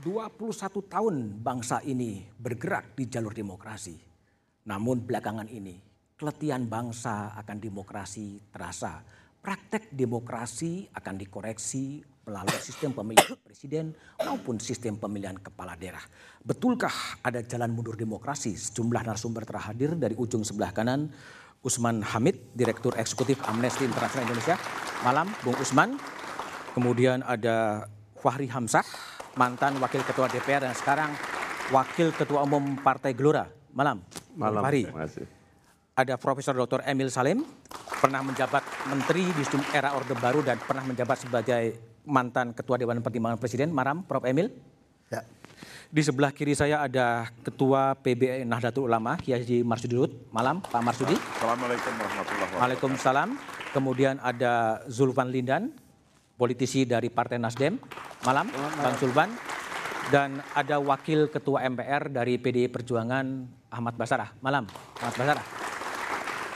21 tahun bangsa ini bergerak di jalur demokrasi. Namun belakangan ini keletihan bangsa akan demokrasi terasa. Praktek demokrasi akan dikoreksi melalui sistem pemilihan presiden maupun sistem pemilihan kepala daerah. Betulkah ada jalan mundur demokrasi? Sejumlah narasumber terhadir dari ujung sebelah kanan. Usman Hamid, Direktur Eksekutif Amnesty International Indonesia. Malam, Bung Usman. Kemudian ada Fahri Hamzah, mantan Wakil Ketua DPR dan sekarang Wakil Ketua Umum Partai Gelora. Malam, Malam, Fahri. kasih. Ada Profesor Dr. Emil Salim, pernah menjabat Menteri di era Orde Baru dan pernah menjabat sebagai mantan Ketua Dewan Pertimbangan Presiden. Malam, Prof. Emil. Ya. Di sebelah kiri saya ada Ketua PBI Nahdlatul Ulama, Kiai Haji Marsudi Lut. Malam, Pak Marsudi. Assalamualaikum warahmatullahi wabarakatuh. Waalaikumsalam. Kemudian ada Zulfan Lindan, politisi dari Partai Nasdem. Malam, Bang Zulfan. Dan ada Wakil Ketua MPR dari PDI Perjuangan, Ahmad Basarah. Malam, Ahmad Basarah.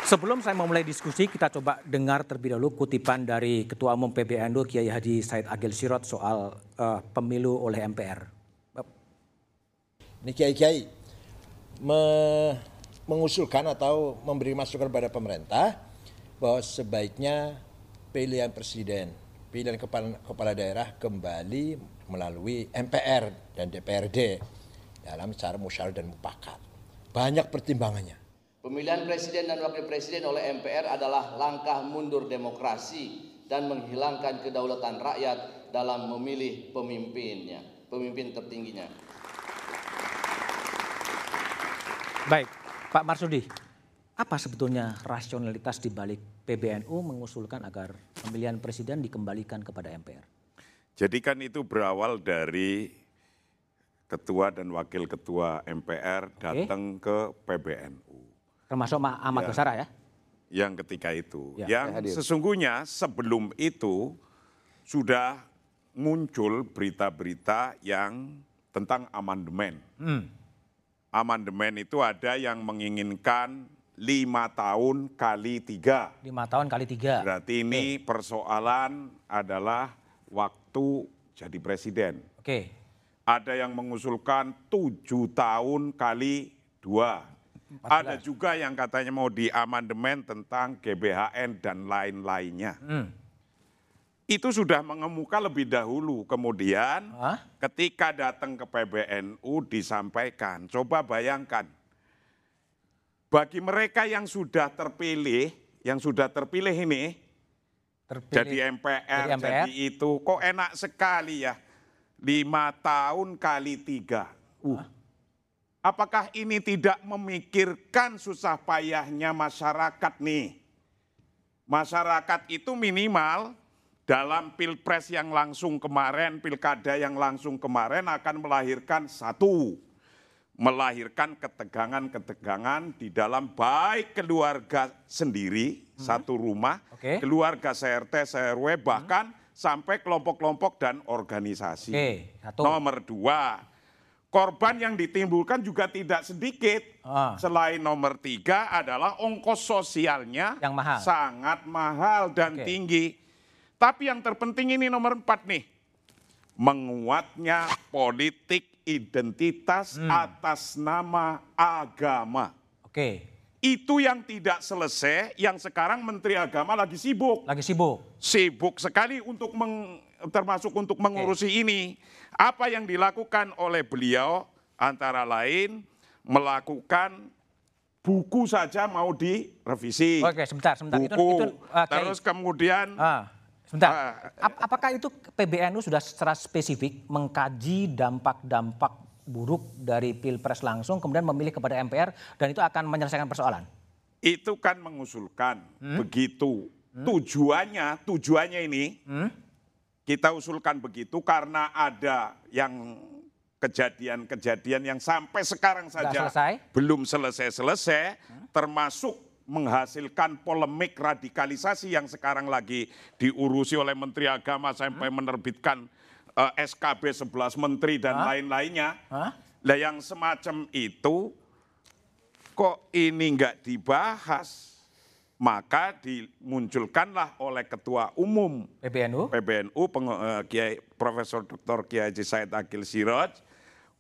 Sebelum saya memulai diskusi, kita coba dengar terlebih dahulu kutipan dari Ketua Umum PBNU Kiai Haji Said Agil Sirot soal eh, pemilu oleh MPR. Ini kiai-kiai me- mengusulkan atau memberi masukan kepada pemerintah bahwa sebaiknya pilihan presiden, pilihan kepala, kepala daerah kembali melalui MPR dan DPRD dalam cara musyawarah dan mufakat. Banyak pertimbangannya. Pemilihan presiden dan wakil presiden oleh MPR adalah langkah mundur demokrasi dan menghilangkan kedaulatan rakyat dalam memilih pemimpinnya, pemimpin tertingginya. Baik, Pak Marsudi, apa sebetulnya rasionalitas di balik PBNU mengusulkan agar pemilihan presiden dikembalikan kepada MPR? Jadi kan itu berawal dari ketua dan wakil ketua MPR datang ke PBNU. Termasuk Ma- Ahmad Ya. Basara ya? Yang ketika itu. Ya, yang sesungguhnya sebelum itu sudah muncul berita-berita yang tentang amandemen. Hmm. Amandemen itu ada yang menginginkan lima tahun kali tiga. Lima tahun kali tiga. Berarti ini persoalan adalah waktu jadi presiden. Oke, Ada yang mengusulkan tujuh tahun kali dua. Ada juga yang katanya mau di amandemen tentang GBHN dan lain-lainnya. Hmm. Itu sudah mengemuka lebih dahulu. Kemudian Hah? ketika datang ke PBNU disampaikan. Coba bayangkan. Bagi mereka yang sudah terpilih, yang sudah terpilih ini, terpilih. jadi MPR, Jadi MPR. jadi itu kok enak sekali ya. Lima tahun kali tiga. Uh. Apakah ini tidak memikirkan susah payahnya masyarakat nih? Masyarakat itu minimal dalam pilpres yang langsung kemarin, pilkada yang langsung kemarin akan melahirkan satu, melahirkan ketegangan-ketegangan di dalam baik keluarga sendiri, satu rumah, Oke. keluarga CRT, CRW, bahkan sampai kelompok-kelompok dan organisasi. Satu. Nomor dua, korban yang ditimbulkan juga tidak sedikit. Ah. Selain nomor tiga adalah ongkos sosialnya Yang mahal. sangat mahal dan Oke. tinggi. Tapi yang terpenting ini nomor empat nih. Menguatnya politik identitas Hmm. atas nama agama. Oke, Itu yang tidak selesai, yang sekarang Menteri Agama lagi sibuk lagi sibuk. sibuk sekali untuk meng- termasuk untuk mengurusi ini. Apa yang dilakukan oleh beliau antara lain melakukan buku saja mau direvisi. Oke, sebentar, sebentar. Itu, Buku. itu ah, Kiai. Terus kemudian Ah, sebentar. Ah. Ap- apakah itu PBNU sudah secara spesifik mengkaji dampak-dampak buruk dari pilpres langsung, kemudian memilih kepada MPR, dan itu akan menyelesaikan persoalan? itu kan mengusulkan Hmm? begitu. Tujuannya, tujuannya ini Hmm? kita usulkan begitu karena ada yang kejadian-kejadian yang sampai sekarang saja selesai? belum selesai-selesai, termasuk menghasilkan polemik radikalisasi yang sekarang lagi diurusi oleh Menteri Agama sampai menerbitkan eh, SKB 11 Menteri dan lain-lainnya. Lah yang semacam itu kok ini nggak dibahas? maka dimunculkanlah oleh Ketua Umum PBNU. PBNU Peng- eh, Kiai Profesor Dr. Kiai Haji Said Akil Siraj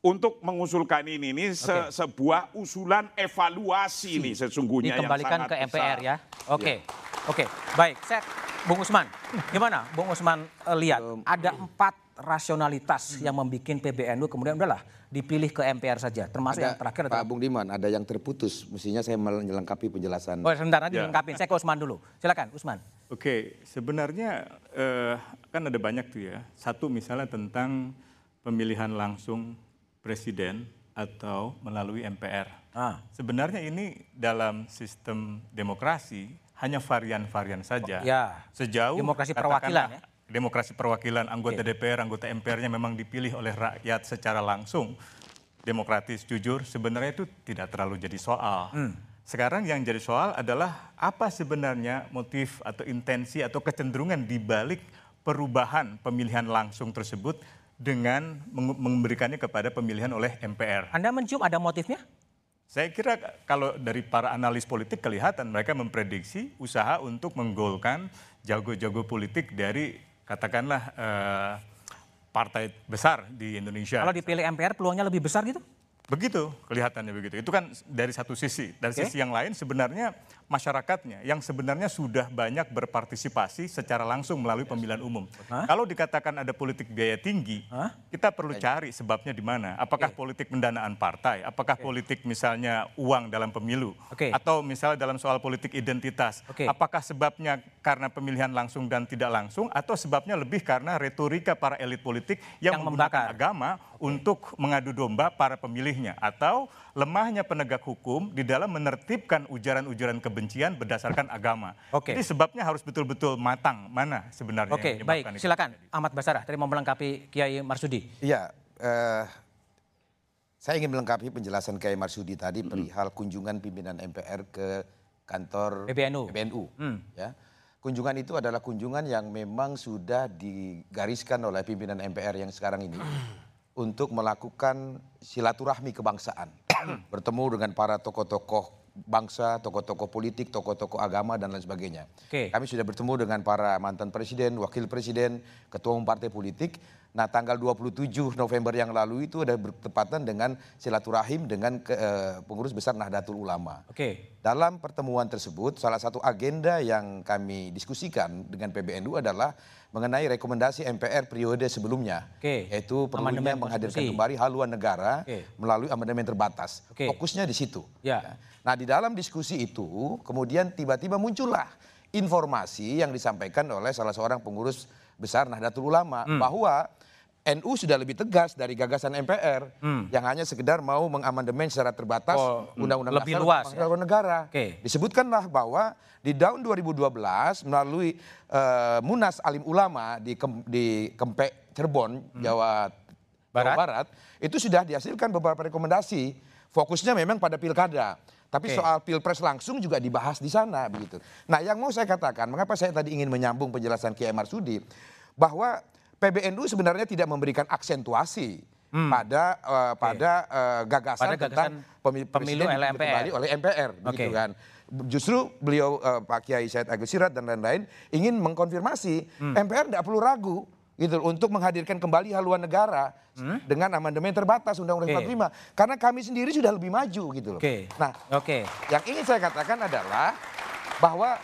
untuk mengusulkan ini ini se- sebuah usulan evaluasi nih sesungguhnya yang dikembalikan sangat ke MPR besar. ya. Oke, oke, baik. Saya, Bung Usman, gimana? Bung Usman eh, lihat ada empat rasionalitas yang membuat PBNU kemudian udahlah dipilih ke MPR saja. Termasuk yang terakhir Pak adalah. Bung Diman, ada yang terputus. Mestinya saya melengkapi penjelasan. Oh sebentar nanti Ya. Saya ke Usman dulu. Silakan, Usman. Oke, sebenarnya eh, kan ada banyak tuh ya. Satu misalnya tentang pemilihan langsung presiden atau melalui MPR. Ah. Sebenarnya ini dalam sistem demokrasi hanya varian-varian saja. Ya. Sejauh Demokrasi perwakilan katakanlah, Demokrasi perwakilan anggota DPR, anggota MPR-nya memang dipilih oleh rakyat secara langsung, demokratis, jujur, sebenarnya itu tidak terlalu jadi soal. Sekarang yang jadi soal adalah apa sebenarnya motif atau intensi atau kecenderungan di balik perubahan pemilihan langsung tersebut dengan memberikannya kepada pemilihan oleh MPR. Anda mencium ada motifnya? Saya kira kalau dari para analis politik kelihatan mereka memprediksi usaha untuk menggolkan jago-jago politik dari katakanlah eh, partai besar di Indonesia. Kalau dipilih MPR peluangnya lebih besar gitu? Begitu kelihatannya begitu. Itu kan dari satu sisi. Dari Oke. sisi yang lain sebenarnya masyarakatnya yang sebenarnya sudah banyak berpartisipasi secara langsung melalui pemilihan umum. Hah? Kalau dikatakan ada politik biaya tinggi, Hah? kita perlu cari sebabnya di mana. Apakah politik pendanaan partai, apakah politik misalnya uang dalam pemilu, Oke. atau misalnya dalam soal politik identitas. Oke. Apakah sebabnya karena pemilihan langsung dan tidak langsung, atau sebabnya lebih karena retorika para elit politik yang, Yang menggunakan membakar. agama untuk mengadu domba para pemilihnya atau lemahnya penegak hukum di dalam menertibkan ujaran-ujaran kebencian berdasarkan agama. Oke. Jadi sebabnya harus betul-betul matang mana sebenarnya Oke, yang baik. itu Silakan. Ahmad Basarah. Tadi mau melengkapi Kiai Marsudi. Iya, eh, saya ingin melengkapi penjelasan Kiai Marsudi tadi Hmm. perihal kunjungan pimpinan MPR ke kantor PBNU. PBNU. Hmm. Ya. Kunjungan itu adalah kunjungan yang memang sudah digariskan oleh pimpinan MPR yang sekarang ini untuk melakukan silaturahmi kebangsaan. Bertemu dengan para tokoh-tokoh bangsa, tokoh-tokoh politik, tokoh-tokoh agama dan lain sebagainya. Oke. Kami sudah bertemu dengan para mantan presiden, wakil presiden, ketua umum partai politik. Nah, tanggal 27 November yang lalu itu ada bertepatan dengan silaturahim dengan ke- eh, pengurus besar Nahdlatul Ulama. Oke. Dalam pertemuan tersebut, salah satu agenda yang kami diskusikan dengan PBNU adalah mengenai rekomendasi MPR periode sebelumnya, Oke. yaitu perlunya menghadirkan konstitusi. kembali haluan negara Oke. melalui amandemen terbatas. Oke. Fokusnya di situ. Ya. Nah, di dalam diskusi itu kemudian tiba-tiba muncullah informasi yang disampaikan oleh salah seorang pengurus besar Nahdlatul Ulama Hmm. bahwa NU sudah lebih tegas dari gagasan MPR yang hanya sekedar mau mengamandemen secara terbatas Hmm. Oh, undang-undang lebih dasar luas, ya? negara. Oke. Disebutkanlah bahwa di tahun 2012 melalui eh, Munas Alim Ulama di Kem- di Kempek Cirebon, Jawa Jawa Barat. Barat, itu sudah dihasilkan beberapa rekomendasi. Fokusnya memang pada pilkada. Tapi Oke. soal pilpres langsung juga dibahas di sana begitu. Nah, yang mau saya katakan, mengapa saya tadi ingin menyambung penjelasan Kiai Marsudi bahwa PBNU sebenarnya tidak memberikan aksentuasi pada eh, pada eh, gagasan, Hmm. Pada gagasan tentang pemilu, oleh kembali MPR. oleh MPR begitu Oke. kan. Justru beliau eh, Pak Kiai Said Agus Sirat dan lain-lain ingin mengkonfirmasi Hmm. MPR tidak perlu ragu gitu untuk menghadirkan kembali haluan negara dengan amandemen terbatas Undang-Undang Hmm? Oke. 45 karena kami sendiri sudah lebih maju gitu loh. Oke. Nah, Oke. yang ingin saya katakan adalah bahwa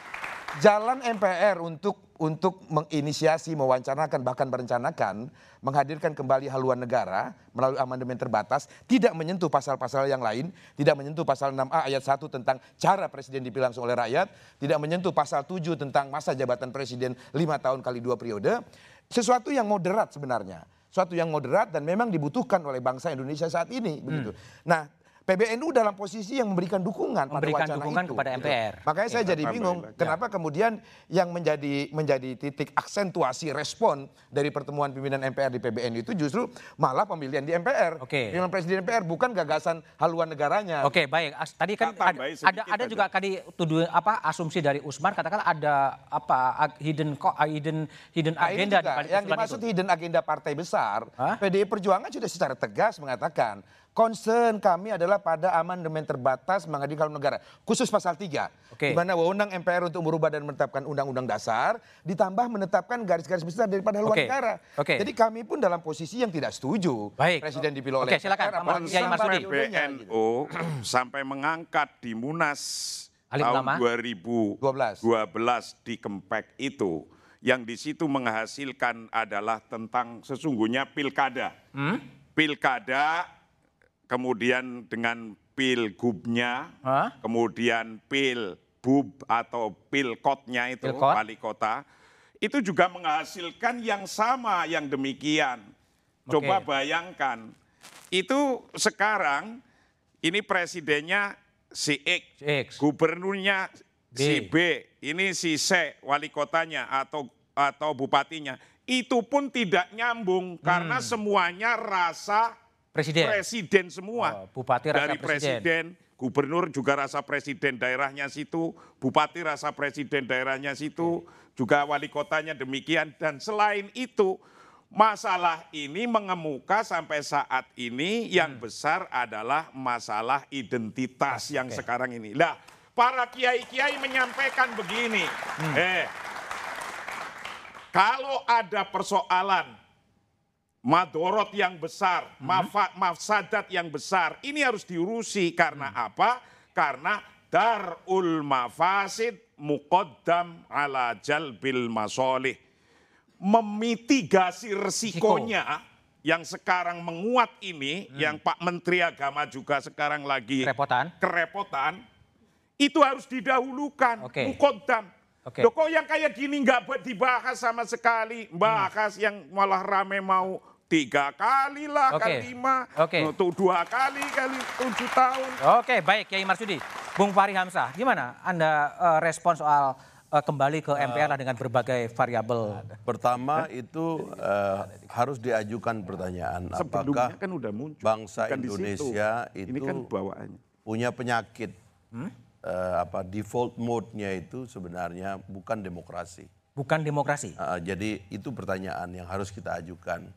jalan MPR untuk untuk menginisiasi, mewacanakan bahkan merencanakan menghadirkan kembali haluan negara melalui amandemen terbatas tidak menyentuh pasal-pasal yang lain, tidak menyentuh pasal 6A ayat 1 tentang cara presiden dipilih langsung oleh rakyat, tidak menyentuh pasal 7 tentang masa jabatan presiden 5 tahun kali dua periode, sesuatu yang moderat sebenarnya. Suatu yang moderat dan memang dibutuhkan oleh bangsa Indonesia saat ini begitu. Nah, PBNU dalam posisi yang memberikan dukungan Memberikan pada wacana dukungan itu. kepada gitu. MPR. Makanya saya jadi Tambah bingung lagi. kenapa kemudian yang menjadi menjadi titik aksentuasi respon dari pertemuan pimpinan MPR di PBNU itu justru malah pemilihan di MPR. Oke. Pemilihan presiden MPR bukan gagasan haluan negaranya. Oke baik. As- Tadi kan ada, ada ada aja. juga tadi tuduh apa asumsi dari Usman katakan ada apa hidden uh, hidden hidden Nah, agenda juga di balik yang dimaksud itu. hidden agenda partai besar, Hah? PDI Perjuangan sudah secara tegas mengatakan Concern kami adalah pada amandemen terbatas menghadirkan negara. Khusus pasal 3. Oke. Di mana wewenang MPR untuk merubah dan menetapkan undang-undang dasar. Ditambah menetapkan garis-garis besar daripada haluan Oke. negara. Oke. Jadi kami pun dalam posisi yang tidak setuju. Baik. Presiden dipilih oleh Oke, silakan, MPR, Pak Mas- apalagi Kiai sampai sampai mengangkat di Munas Alim tahun ulama. 2012 di Kempek itu yang di situ menghasilkan adalah tentang sesungguhnya pilkada. Hmm? Pilkada kemudian dengan pilgubnya, Hah? kemudian pilbub atau pilkotnya itu Pilkot. wali kota itu juga menghasilkan yang sama yang demikian. Coba Oke. bayangkan itu sekarang ini presidennya si X, Si X. gubernurnya si B. B, ini si C wali kotanya atau atau bupatinya. Itu pun tidak nyambung karena semuanya rasa Hmm. Presiden. presiden semua. Oh, bupati rasa Dari presiden. gubernur juga rasa presiden daerahnya situ, bupati rasa presiden daerahnya situ, juga wali kotanya demikian. Dan selain itu, masalah ini mengemuka sampai saat ini yang Hmm. besar adalah masalah identitas yang sekarang ini. Lah, para kiai-kiai menyampaikan begini, Hmm. eh, kalau ada persoalan madorot yang besar, mafa- mafsadat yang besar, ini harus diurusi karena apa? Karena darul mafasid muqaddam ala jalbil masolih. Memitigasi resikonya yang sekarang menguat ini, yang Pak Menteri Agama juga sekarang lagi Kerepotan. kerepotan, itu harus didahulukan. Oke. Loh, kok yang kayak gini nggak buat dibahas sama sekali, bahas yang malah rame mau tiga kali lah, Oke. kali lima, Oke. tuh dua kali kali tujuh tahun. Oke, baik Kiai Marsudi. Bung Fahri Hamzah, gimana Anda eh, respon soal eh, kembali ke MPR lah dengan berbagai variabel? Pertama itu eh, harus diajukan pertanyaan Sebelumnya apakah kan udah muncul. bangsa bukan. Indonesia Ini itu kan bawaannya. punya penyakit eh, apa default mode-nya itu sebenarnya bukan demokrasi. Bukan demokrasi. Ah, jadi itu pertanyaan yang harus kita ajukan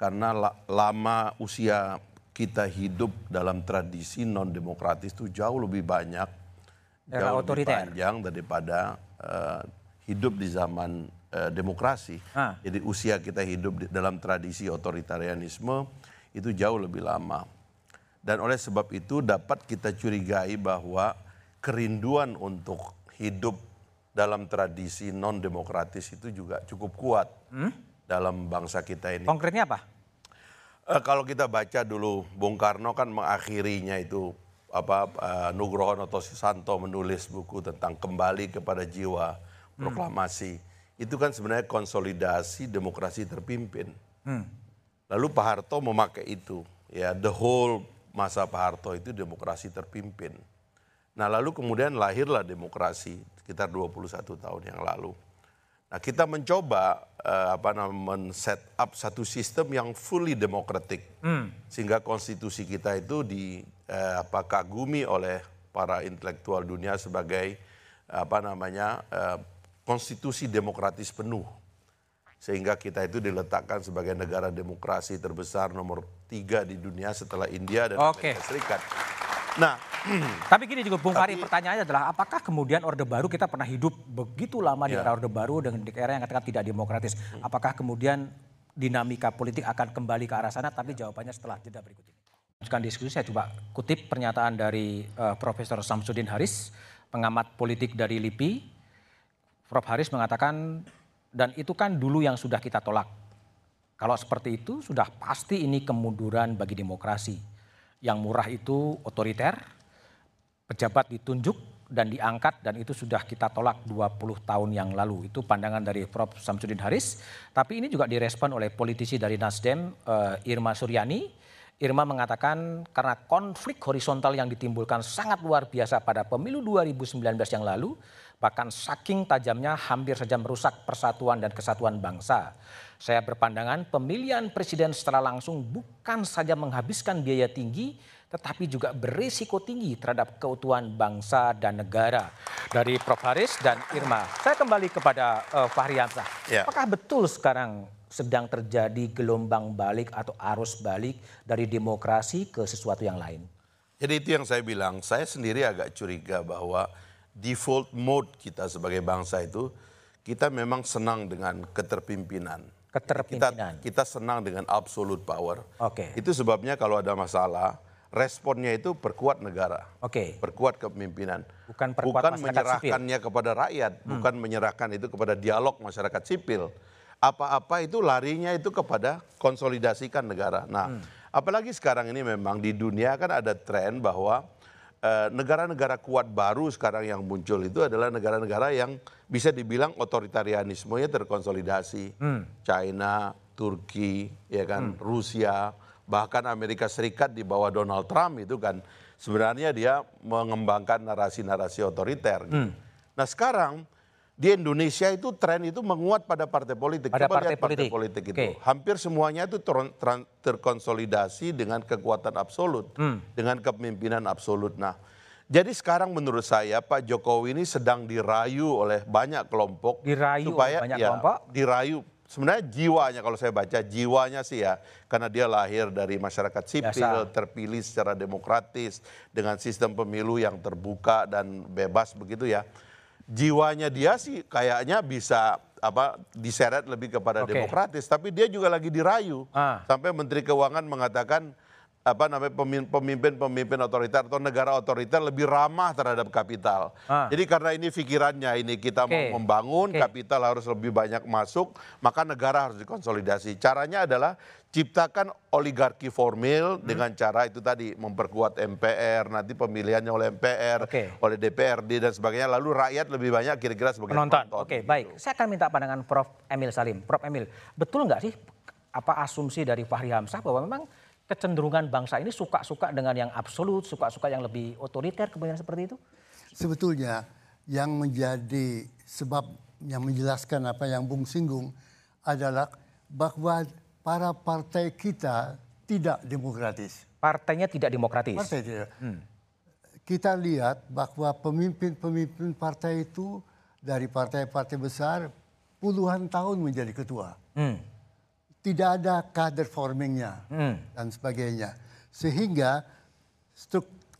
karena la- lama usia kita hidup dalam tradisi non demokratis itu jauh lebih banyak, Era jauh lebih otoriter. panjang daripada eh, hidup di zaman eh, demokrasi. Ah. Jadi usia kita hidup di, dalam tradisi otoritarianisme itu jauh lebih lama. Dan oleh sebab itu dapat kita curigai bahwa kerinduan untuk hidup dalam tradisi non demokratis itu juga cukup kuat dalam bangsa kita ini. Konkretnya apa? Eh, kalau kita baca dulu Bung Karno kan mengakhirinya itu apa eh, Nugroho Susanto menulis buku tentang kembali kepada jiwa proklamasi. Itu kan sebenarnya konsolidasi demokrasi terpimpin. Lalu Pak Harto memakai itu, ya the whole masa Pak Harto itu demokrasi terpimpin. Nah lalu kemudian lahirlah demokrasi sekitar 21 tahun yang lalu. Nah kita mencoba eh, apa namanya set up satu sistem yang fully demokratik sehingga konstitusi kita itu di eh, apa kagumi oleh para intelektual dunia sebagai apa namanya eh, konstitusi demokratis penuh sehingga kita itu diletakkan sebagai negara demokrasi terbesar nomor tiga di dunia setelah India dan Oke. Amerika Serikat. Nah, Tapi gini juga Bung Fahri pertanyaannya adalah apakah kemudian Orde Baru kita pernah hidup begitu lama di Ya. era Orde Baru dengan di era yang katakan tidak demokratis. Apakah kemudian dinamika politik akan kembali ke arah sana? Tapi jawabannya setelah jeda berikut ini. Lanjutkan diskusi saya coba kutip pernyataan dari eh, Profesor Samsudin Haris, pengamat politik dari LIPI. Prof Haris mengatakan dan itu kan dulu yang sudah kita tolak. Kalau seperti itu sudah pasti ini kemunduran bagi demokrasi. Yang murah itu otoriter, pejabat ditunjuk dan diangkat dan itu sudah kita tolak 20 tahun yang lalu. Itu pandangan dari Prof. Samsudin Haris. Tapi ini juga direspon oleh politisi dari Nasdem, eh, Irma Suryani. Irma mengatakan karena konflik horizontal yang ditimbulkan sangat luar biasa pada pemilu 2019 yang lalu, bahkan saking tajamnya hampir saja merusak persatuan dan kesatuan bangsa. Saya berpandangan pemilihan presiden secara langsung bukan saja menghabiskan biaya tinggi, tetapi juga berisiko tinggi terhadap keutuhan bangsa dan negara. Dari Prof. Haris dan Irma. Saya kembali kepada eh, Fahri Hamzah. Ya. Apakah betul sekarang sedang terjadi gelombang balik atau arus balik dari demokrasi ke sesuatu yang lain? Jadi itu yang saya bilang, saya sendiri agak curiga bahwa default mode kita sebagai bangsa itu kita memang senang dengan keterpimpinan. Keterpimpinan. Kita, kita senang dengan absolute power. Oke. Itu sebabnya kalau ada masalah, responnya itu perkuat negara. Oke. Perkuat kepemimpinan. Bukan perkuat masyarakat menyerahkannya kepada rakyat, bukan menyerahkan itu kepada dialog masyarakat sipil. Apa-apa itu larinya itu kepada konsolidasikan negara. Nah, apalagi sekarang ini memang di dunia kan ada tren bahwa negara-negara kuat baru sekarang yang muncul itu adalah negara-negara yang bisa dibilang otoritarianismenya terkonsolidasi. China, Turki, ya kan, Rusia, bahkan Amerika Serikat di bawah Donald Trump itu kan sebenarnya dia mengembangkan narasi-narasi otoriter. gitu. Nah sekarang di Indonesia itu tren itu menguat pada partai politik. Pada Coba partai lihat partai politik. politik itu. Oke. Hampir semuanya itu ter- ter- terkonsolidasi dengan kekuatan absolut, dengan kepemimpinan absolut. Nah, jadi sekarang menurut saya Pak Jokowi ini sedang dirayu oleh banyak kelompok Dirayu oleh supaya banyak ya, kelompok? dirayu. Sebenarnya jiwanya kalau saya baca jiwanya sih ya karena dia lahir dari masyarakat sipil, Biasa. terpilih secara demokratis dengan sistem pemilu yang terbuka dan bebas begitu ya. Jiwanya dia sih kayaknya bisa apa diseret lebih kepada Oke. demokratis, tapi dia juga lagi dirayu. Ah. Sampai Menteri Keuangan mengatakan apa namanya pemimpin-pemimpin otoriter atau negara otoriter lebih ramah terhadap kapital. Ah. Jadi karena ini pikirannya ini kita Oke. mau membangun Oke. kapital harus lebih banyak masuk, maka negara harus dikonsolidasi. Caranya adalah ciptakan oligarki formil Hmm. dengan cara itu tadi memperkuat MPR, nanti pemilihannya oleh MPR, Oke. oleh DPRD dan sebagainya. Lalu rakyat lebih banyak kira-kira sebagai penonton. penonton. Oke, gitu. baik. Saya akan minta pandangan Prof. Emil Salim. Prof. Emil, betul nggak sih apa asumsi dari Fahri Hamzah bahwa memang kecenderungan bangsa ini suka-suka dengan yang absolut, suka-suka yang lebih otoriter, kemudian seperti itu? Sebetulnya yang menjadi sebab yang menjelaskan apa yang Bung singgung adalah bahwa para partai kita tidak demokratis. Partainya tidak demokratis. Partai tidak. Kita lihat bahwa pemimpin-pemimpin partai itu dari partai-partai besar puluhan tahun menjadi ketua. Hmm. Tidak ada kader formingnya dan sebagainya. Sehingga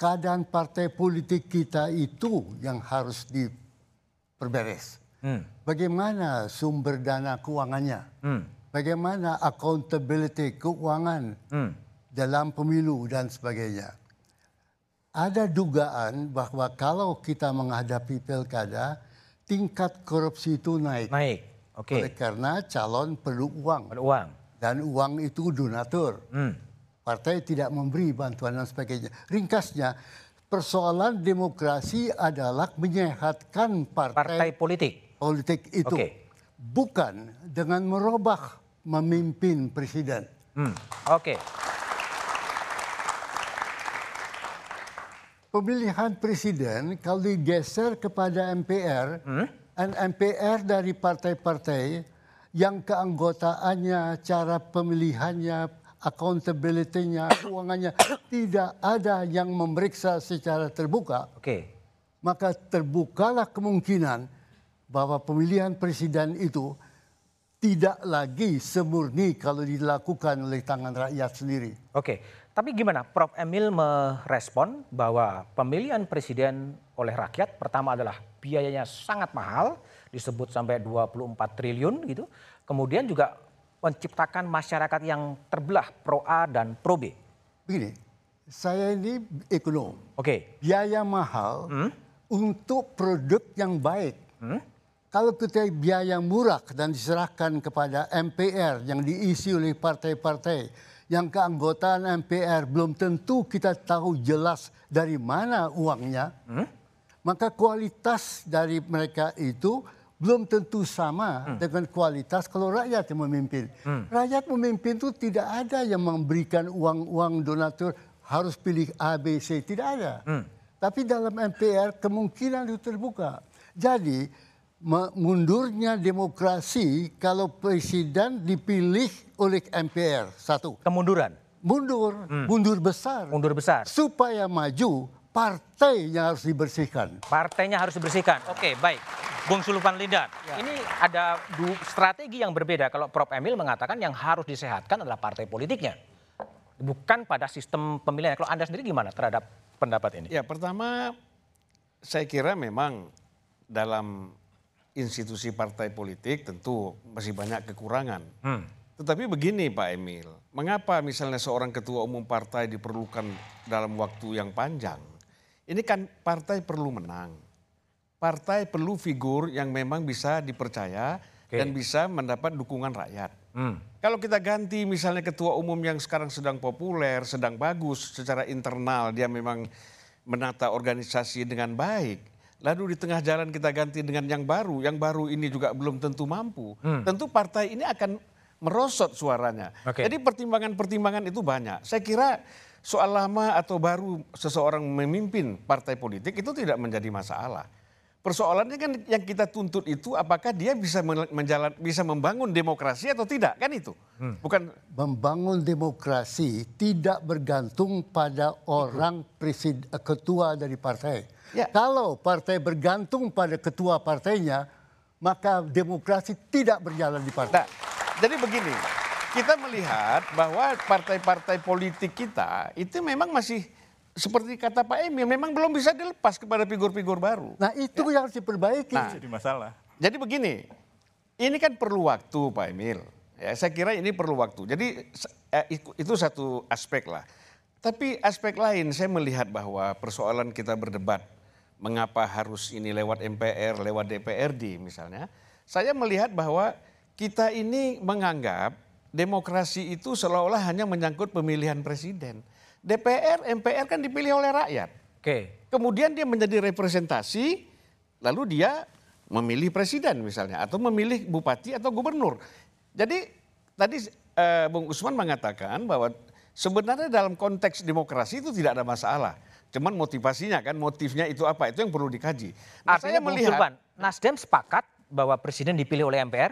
keadaan partai politik kita itu yang harus diperberes. Bagaimana sumber dana keuangannya? Bagaimana accountability keuangan dalam pemilu dan sebagainya? Ada dugaan bahwa kalau kita menghadapi pilkada, tingkat korupsi itu naik. Naik. Oke. Oleh karena calon perlu uang Ada uang. dan uang itu donatur. Hmm. Partai tidak memberi bantuan dan sebagainya. Ringkasnya, persoalan demokrasi adalah menyehatkan partai, Partai politik. politik itu. Oke. Bukan dengan merubah memimpin presiden. Hmm. Oke. Pemilihan presiden kalau digeser kepada MPR, dan MPR dari partai-partai yang keanggotaannya, cara pemilihannya, accountability-nya, keuangannya tidak ada yang memeriksa secara terbuka, Oke. maka terbukalah kemungkinan bahwa pemilihan presiden itu tidak lagi semurni kalau dilakukan oleh tangan rakyat sendiri. Oke. Tapi gimana Prof. Emil merespon bahwa pemilihan presiden oleh rakyat pertama adalah biayanya sangat mahal, disebut sampai 24 triliun gitu. Kemudian juga menciptakan masyarakat yang terbelah pro A dan pro B. Begini, saya ini ekonom. Oke. biaya mahal untuk produk yang baik. Kalau kita biaya murah dan diserahkan kepada MPR yang diisi oleh partai-partai yang keanggotaan MPR belum tentu kita tahu jelas dari mana uangnya, maka kualitas dari mereka itu belum tentu sama dengan kualitas kalau rakyat yang memimpin. Rakyat memimpin itu tidak ada yang memberikan uang-uang donatur harus pilih A, B, C, tidak ada. Tapi dalam MPR kemungkinan itu terbuka. Jadi mundurnya demokrasi kalau presiden dipilih oleh MPR satu Kemunduran, mundur, mundur besar mundur besar. supaya maju partai yang harus dibersihkan. Partainya harus dibersihkan. Oke, baik. Bung Sulpan Lindan, ini ada strategi yang berbeda. Kalau Prof. Emil mengatakan yang harus disehatkan adalah partai politiknya. Bukan pada sistem pemilihan. Kalau Anda sendiri gimana terhadap pendapat ini? Ya pertama saya kira memang dalam institusi partai politik tentu masih banyak kekurangan. Tetapi begini Pak Emil, mengapa misalnya seorang ketua umum partai diperlukan dalam waktu yang panjang? Ini kan partai perlu menang. Partai perlu figur yang memang bisa dipercaya dan bisa mendapat dukungan rakyat. Kalau kita ganti misalnya ketua umum yang sekarang sedang populer, sedang bagus secara internal, dia memang menata organisasi dengan baik. Lalu di tengah jalan kita ganti dengan yang baru, yang baru ini juga belum tentu mampu. Tentu partai ini akan merosot suaranya. Oke. Jadi pertimbangan-pertimbangan itu banyak. Saya kira soal lama atau baru seseorang memimpin partai politik itu tidak menjadi masalah. Persoalannya kan yang kita tuntut itu apakah dia bisa men- menjalan bisa membangun demokrasi atau tidak kan itu. Bukan Membangun demokrasi tidak bergantung pada orang presid, ketua dari partai. Ya. Kalau partai bergantung pada ketua partainya, maka demokrasi tidak berjalan di partai. Nah, jadi begini, kita melihat bahwa partai-partai politik kita itu memang masih seperti kata Pak Emil, memang belum bisa dilepas kepada figur-figur baru. Nah itu yang harus diperbaiki. Nah, Jadi masalah. Jadi begini, ini kan perlu waktu Pak Emil. Ya, saya kira ini perlu waktu. Jadi eh, itu satu aspek lah. Tapi aspek lain saya melihat bahwa persoalan kita berdebat mengapa harus ini lewat MPR, lewat DPRD misalnya. Saya melihat bahwa kita ini menganggap demokrasi itu seolah-olah hanya menyangkut pemilihan presiden. DPR, MPR kan dipilih oleh rakyat. Oke. Kemudian dia menjadi representasi, lalu dia memilih presiden misalnya, atau memilih bupati atau gubernur. Jadi tadi eh, Bung Usman mengatakan bahwa sebenarnya dalam konteks demokrasi itu tidak ada masalah. Cuman motivasinya kan, motifnya itu apa, itu yang perlu dikaji. Nah, Artinya Bung Sulpan, Nasdem sepakat bahwa presiden dipilih oleh MPR?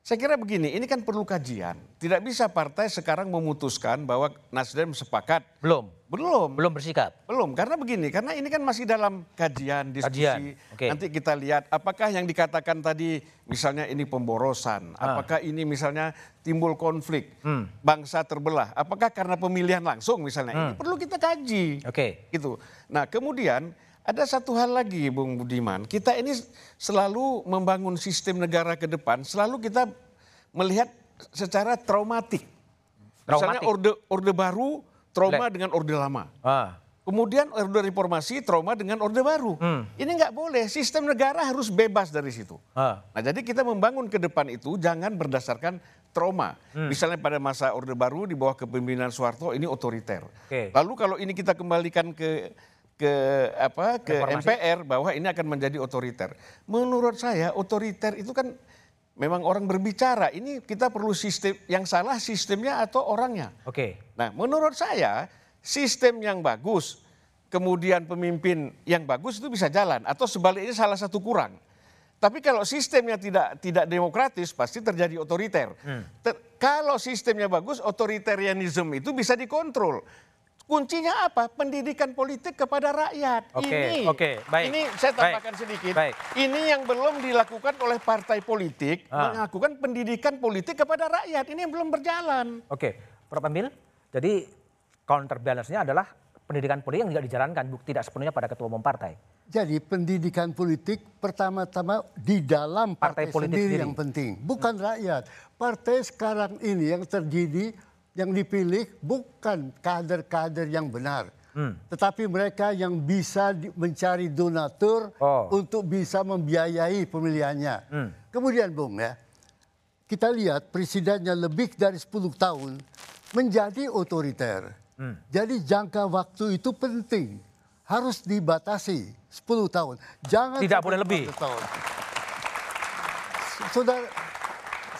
Saya kira begini, ini kan perlu kajian. Tidak bisa partai sekarang memutuskan bahwa Nasdem sepakat. Belum. Belum. Belum bersikap. Belum, karena begini, karena ini kan masih dalam kajian, diskusi. Kajian, oke. Nanti kita lihat apakah yang dikatakan tadi misalnya ini pemborosan, Ah. apakah ini misalnya timbul konflik, Hmm. bangsa terbelah, apakah karena pemilihan langsung misalnya. Ini perlu kita kaji. Hmm. Oke. Gitu. Nah, kemudian ada satu hal lagi Bung Budiman, kita ini selalu membangun sistem negara ke depan, selalu kita melihat secara traumatik. Misalnya Traumatik. orde orde baru trauma Le- dengan orde lama. Ah. Kemudian orde reformasi trauma dengan orde baru. Ini nggak boleh. Sistem negara harus bebas dari situ. Ah. Nah jadi kita membangun ke depan itu jangan berdasarkan trauma. Misalnya pada masa orde baru di bawah kepemimpinan Soeharto ini otoriter. Oke. Lalu kalau ini kita kembalikan ke ke apa ke Reformasi. MPR bahwa ini akan menjadi otoriter. Menurut saya otoriter itu kan memang orang berbicara. Ini kita perlu sistem yang salah sistemnya atau orangnya. Oke. Nah, menurut saya sistem yang bagus, kemudian pemimpin yang bagus itu bisa jalan atau sebaliknya salah satu kurang. Tapi kalau sistemnya tidak tidak demokratis pasti terjadi otoriter. Ter- kalau sistemnya bagus, otoritarianisme itu bisa dikontrol. Kuncinya apa? Pendidikan politik kepada rakyat. Oke, ini, oke, baik. Ini saya Baik, tambahkan sedikit. baik. Ini yang belum dilakukan oleh partai politik, Ah. melakukan pendidikan politik kepada rakyat. Ini yang belum berjalan. Oke, Prof. Emil, jadi counterbalance-nya adalah pendidikan politik yang tidak dijalankan, tidak sepenuhnya pada ketua umum partai. Jadi pendidikan politik pertama-tama di dalam Partai partai, politik sendiri sendiri. yang penting, bukan rakyat. Partai sekarang ini yang terjadi, yang dipilih bukan kader-kader yang benar, tetapi mereka yang bisa mencari donatur Oh. untuk bisa membiayai pemilihannya. Kemudian, Bung ya, kita lihat presidennya lebih dari 10 tahun menjadi otoriter. Jadi jangka waktu itu penting. Harus dibatasi 10 tahun. Jangan Tidak boleh lebih. 15 tahun. Saudara,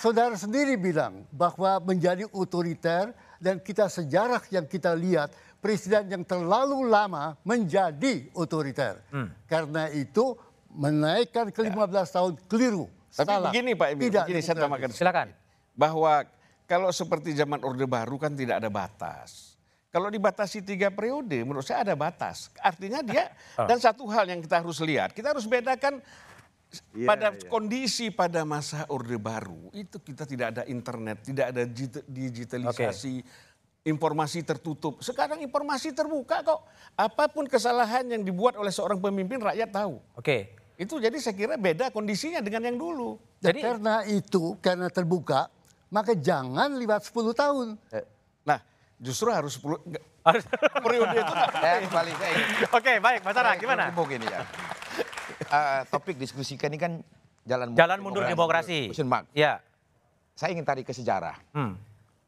saudara sendiri bilang bahwa menjadi otoriter dan kita sejarah yang kita lihat presiden yang terlalu lama menjadi otoriter. Hmm. Karena itu menaikkan ke 15 tahun keliru. Tapi Salah. begini Pak Emil, Tidak begini saya tambahkan. Silakan. Bahwa kalau seperti zaman Orde Baru kan tidak ada batas. Kalau dibatasi tiga periode, menurut saya ada batas. Artinya dia dan satu hal yang kita harus lihat, kita harus bedakan pada kondisi pada masa orde baru itu kita tidak ada internet, tidak ada digit- digitalisasi, informasi tertutup. Sekarang informasi terbuka kok. Apa pun kesalahan yang dibuat oleh seorang pemimpin rakyat tahu. Oke. Itu jadi saya kira beda kondisinya dengan yang dulu. Jadi- karena itu, karena terbuka, maka jangan lewat 10 tahun. Nah, justru harus 10 enggak, Harus- periode itu Saya kembali, Oke, baik, Mas Sarah, gimana? Berhubung ini ya. Eh, topik diskusi kan ini kan jalan Jalan mundur demokrasi. Mark. Ya. Saya ingin tarik ke sejarah. Hmm.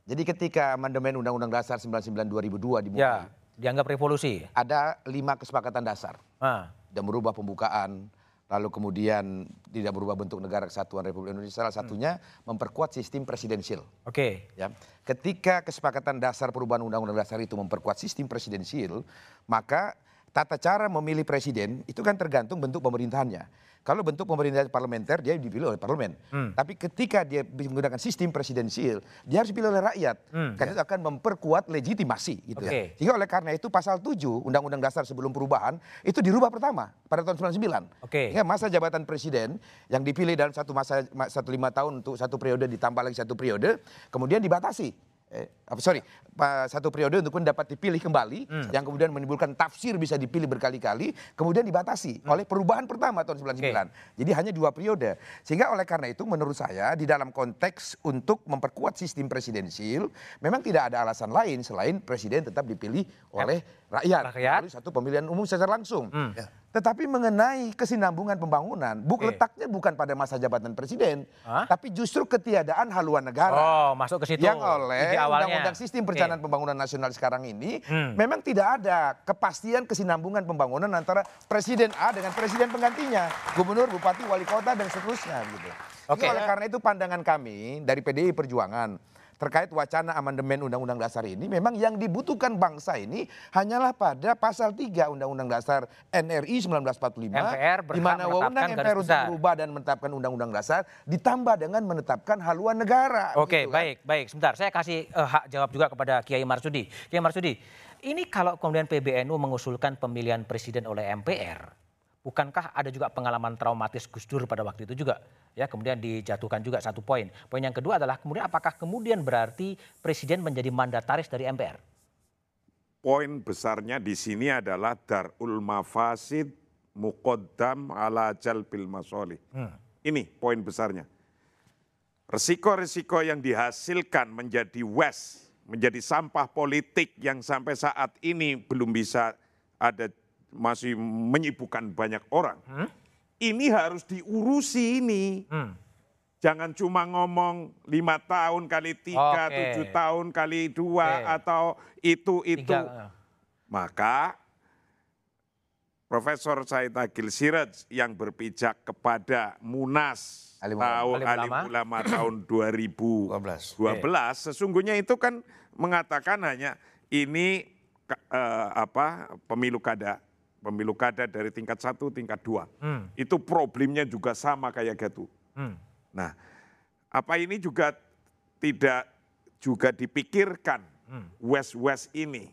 Jadi ketika amandemen Undang-Undang Dasar 99 2002 dimulai, Ya, dianggap revolusi. ada lima kesepakatan dasar. Ah. Tidak merubah pembukaan, lalu kemudian tidak berubah bentuk negara kesatuan Republik Indonesia. Salah satunya memperkuat sistem presidensil. Oke. Ya. Ketika kesepakatan dasar perubahan undang-undang dasar itu memperkuat sistem presidensil, maka tata cara memilih presiden itu kan tergantung bentuk pemerintahannya. Kalau bentuk pemerintahan parlementer dia dipilih oleh parlemen. Tapi ketika dia menggunakan sistem presidensil, dia harus dipilih oleh rakyat. Karena itu akan memperkuat legitimasi gitu Oke. ya. Sehingga oleh karena itu pasal 7 Undang-Undang Dasar sebelum perubahan itu dirubah pertama pada tahun 99. Oke. Sehingga masa jabatan presiden yang dipilih dalam satu masa ma- satu lima tahun untuk satu periode ditambah lagi satu periode, kemudian dibatasi. Eh, apa sorry, satu periode untuk dapat dipilih kembali, yang kemudian menimbulkan tafsir bisa dipilih berkali-kali, kemudian dibatasi oleh perubahan pertama tahun 99. Jadi hanya dua periode. Sehingga oleh karena itu menurut saya di dalam konteks untuk memperkuat sistem presidensil, memang tidak ada alasan lain selain presiden tetap dipilih oleh rakyat, Rakyat. melalui satu pemilihan umum secara langsung. Ya. Tetapi mengenai kesinambungan pembangunan, buk Oke. letaknya bukan pada masa jabatan presiden, Hah? tapi justru ketiadaan haluan negara. Oh, masuk ke situ. Yang oleh. Undang-Undang Sistem. Perencanaan Pembangunan Nasional sekarang ini, Hmm. memang tidak ada kepastian kesinambungan pembangunan antara Presiden A dengan Presiden penggantinya, Gubernur, Bupati, Wali Kota dan seterusnya. Gitu. Oke. Jadi oleh karena itu pandangan kami dari PDI Perjuangan terkait wacana amandemen Undang-Undang Dasar ini, memang yang dibutuhkan bangsa ini hanyalah pada pasal 3 Undang-Undang Dasar NRI 1945, MPR di mana wewenang MPR untuk besar. merubah dan menetapkan Undang-Undang Dasar ditambah dengan menetapkan haluan negara. Oke, gitu kan. baik, baik. Sebentar, saya kasih eh, hak jawab juga kepada Kiai Marsudi. Kiai Marsudi, ini kalau kemudian PBNU mengusulkan pemilihan presiden oleh MPR, bukankah ada juga pengalaman traumatis Gus Dur pada waktu itu juga? Ya, kemudian dijatuhkan juga satu poin. Poin yang kedua adalah kemudian apakah kemudian berarti presiden menjadi mandataris dari MPR? Poin besarnya di sini adalah darul mafasid muqaddam ala jalbil masolih. Ini poin besarnya. Resiko-resiko yang dihasilkan menjadi wes, menjadi sampah politik yang sampai saat ini belum bisa ada masih menyibukkan banyak orang. Ini harus diurusi ini. Jangan cuma ngomong lima tahun kali tiga, Oke. tujuh tahun kali dua, Oke. atau itu itu. Tiga, eh. Maka Profesor Said Agil Siraj yang berpijak kepada Munas Alim tahun Alim Alim Ulama. Ulama tahun 2012 sesungguhnya itu kan mengatakan hanya ini eh, apa pemilu kada pemilu kada dari tingkat satu tingkat dua itu problemnya juga sama kayak gitu Hmm. Nah, apa ini juga tidak juga dipikirkan West-West ini?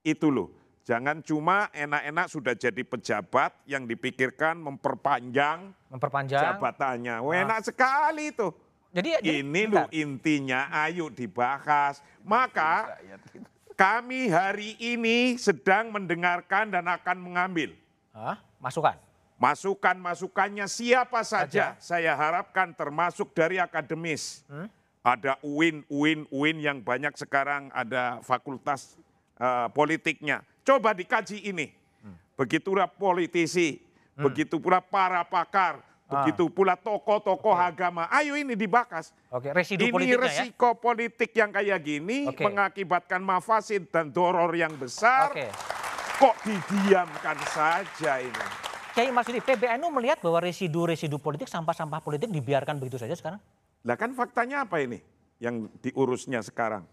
Itu loh, jangan cuma enak-enak sudah jadi pejabat yang dipikirkan memperpanjang Memperpanjang. jabatannya. Wah, enak sekali itu. Jadi, jadi Ini bentar. loh intinya, ayo dibahas. Maka kami hari ini sedang mendengarkan dan akan mengambil Hah? masukan. Masukan-masukannya siapa saja, saya harapkan termasuk dari akademis. Ada UIN, UIN, UIN yang banyak sekarang ada fakultas eh, politiknya. Coba dikaji ini. Begitulah politisi, begitu pula para pakar, begitu pula tokoh-tokoh agama. Ayo ini dibahas. Oke, residu Ini politiknya ya. resiko politik yang kayak gini Oke. mengakibatkan mafasid dan doror yang besar. Oke. Kok didiamkan saja ini? Kiai Marsudi, PBNU melihat bahwa residu-residu politik, sampah-sampah politik dibiarkan begitu saja sekarang? Lah kan faktanya apa ini yang diurusnya sekarang?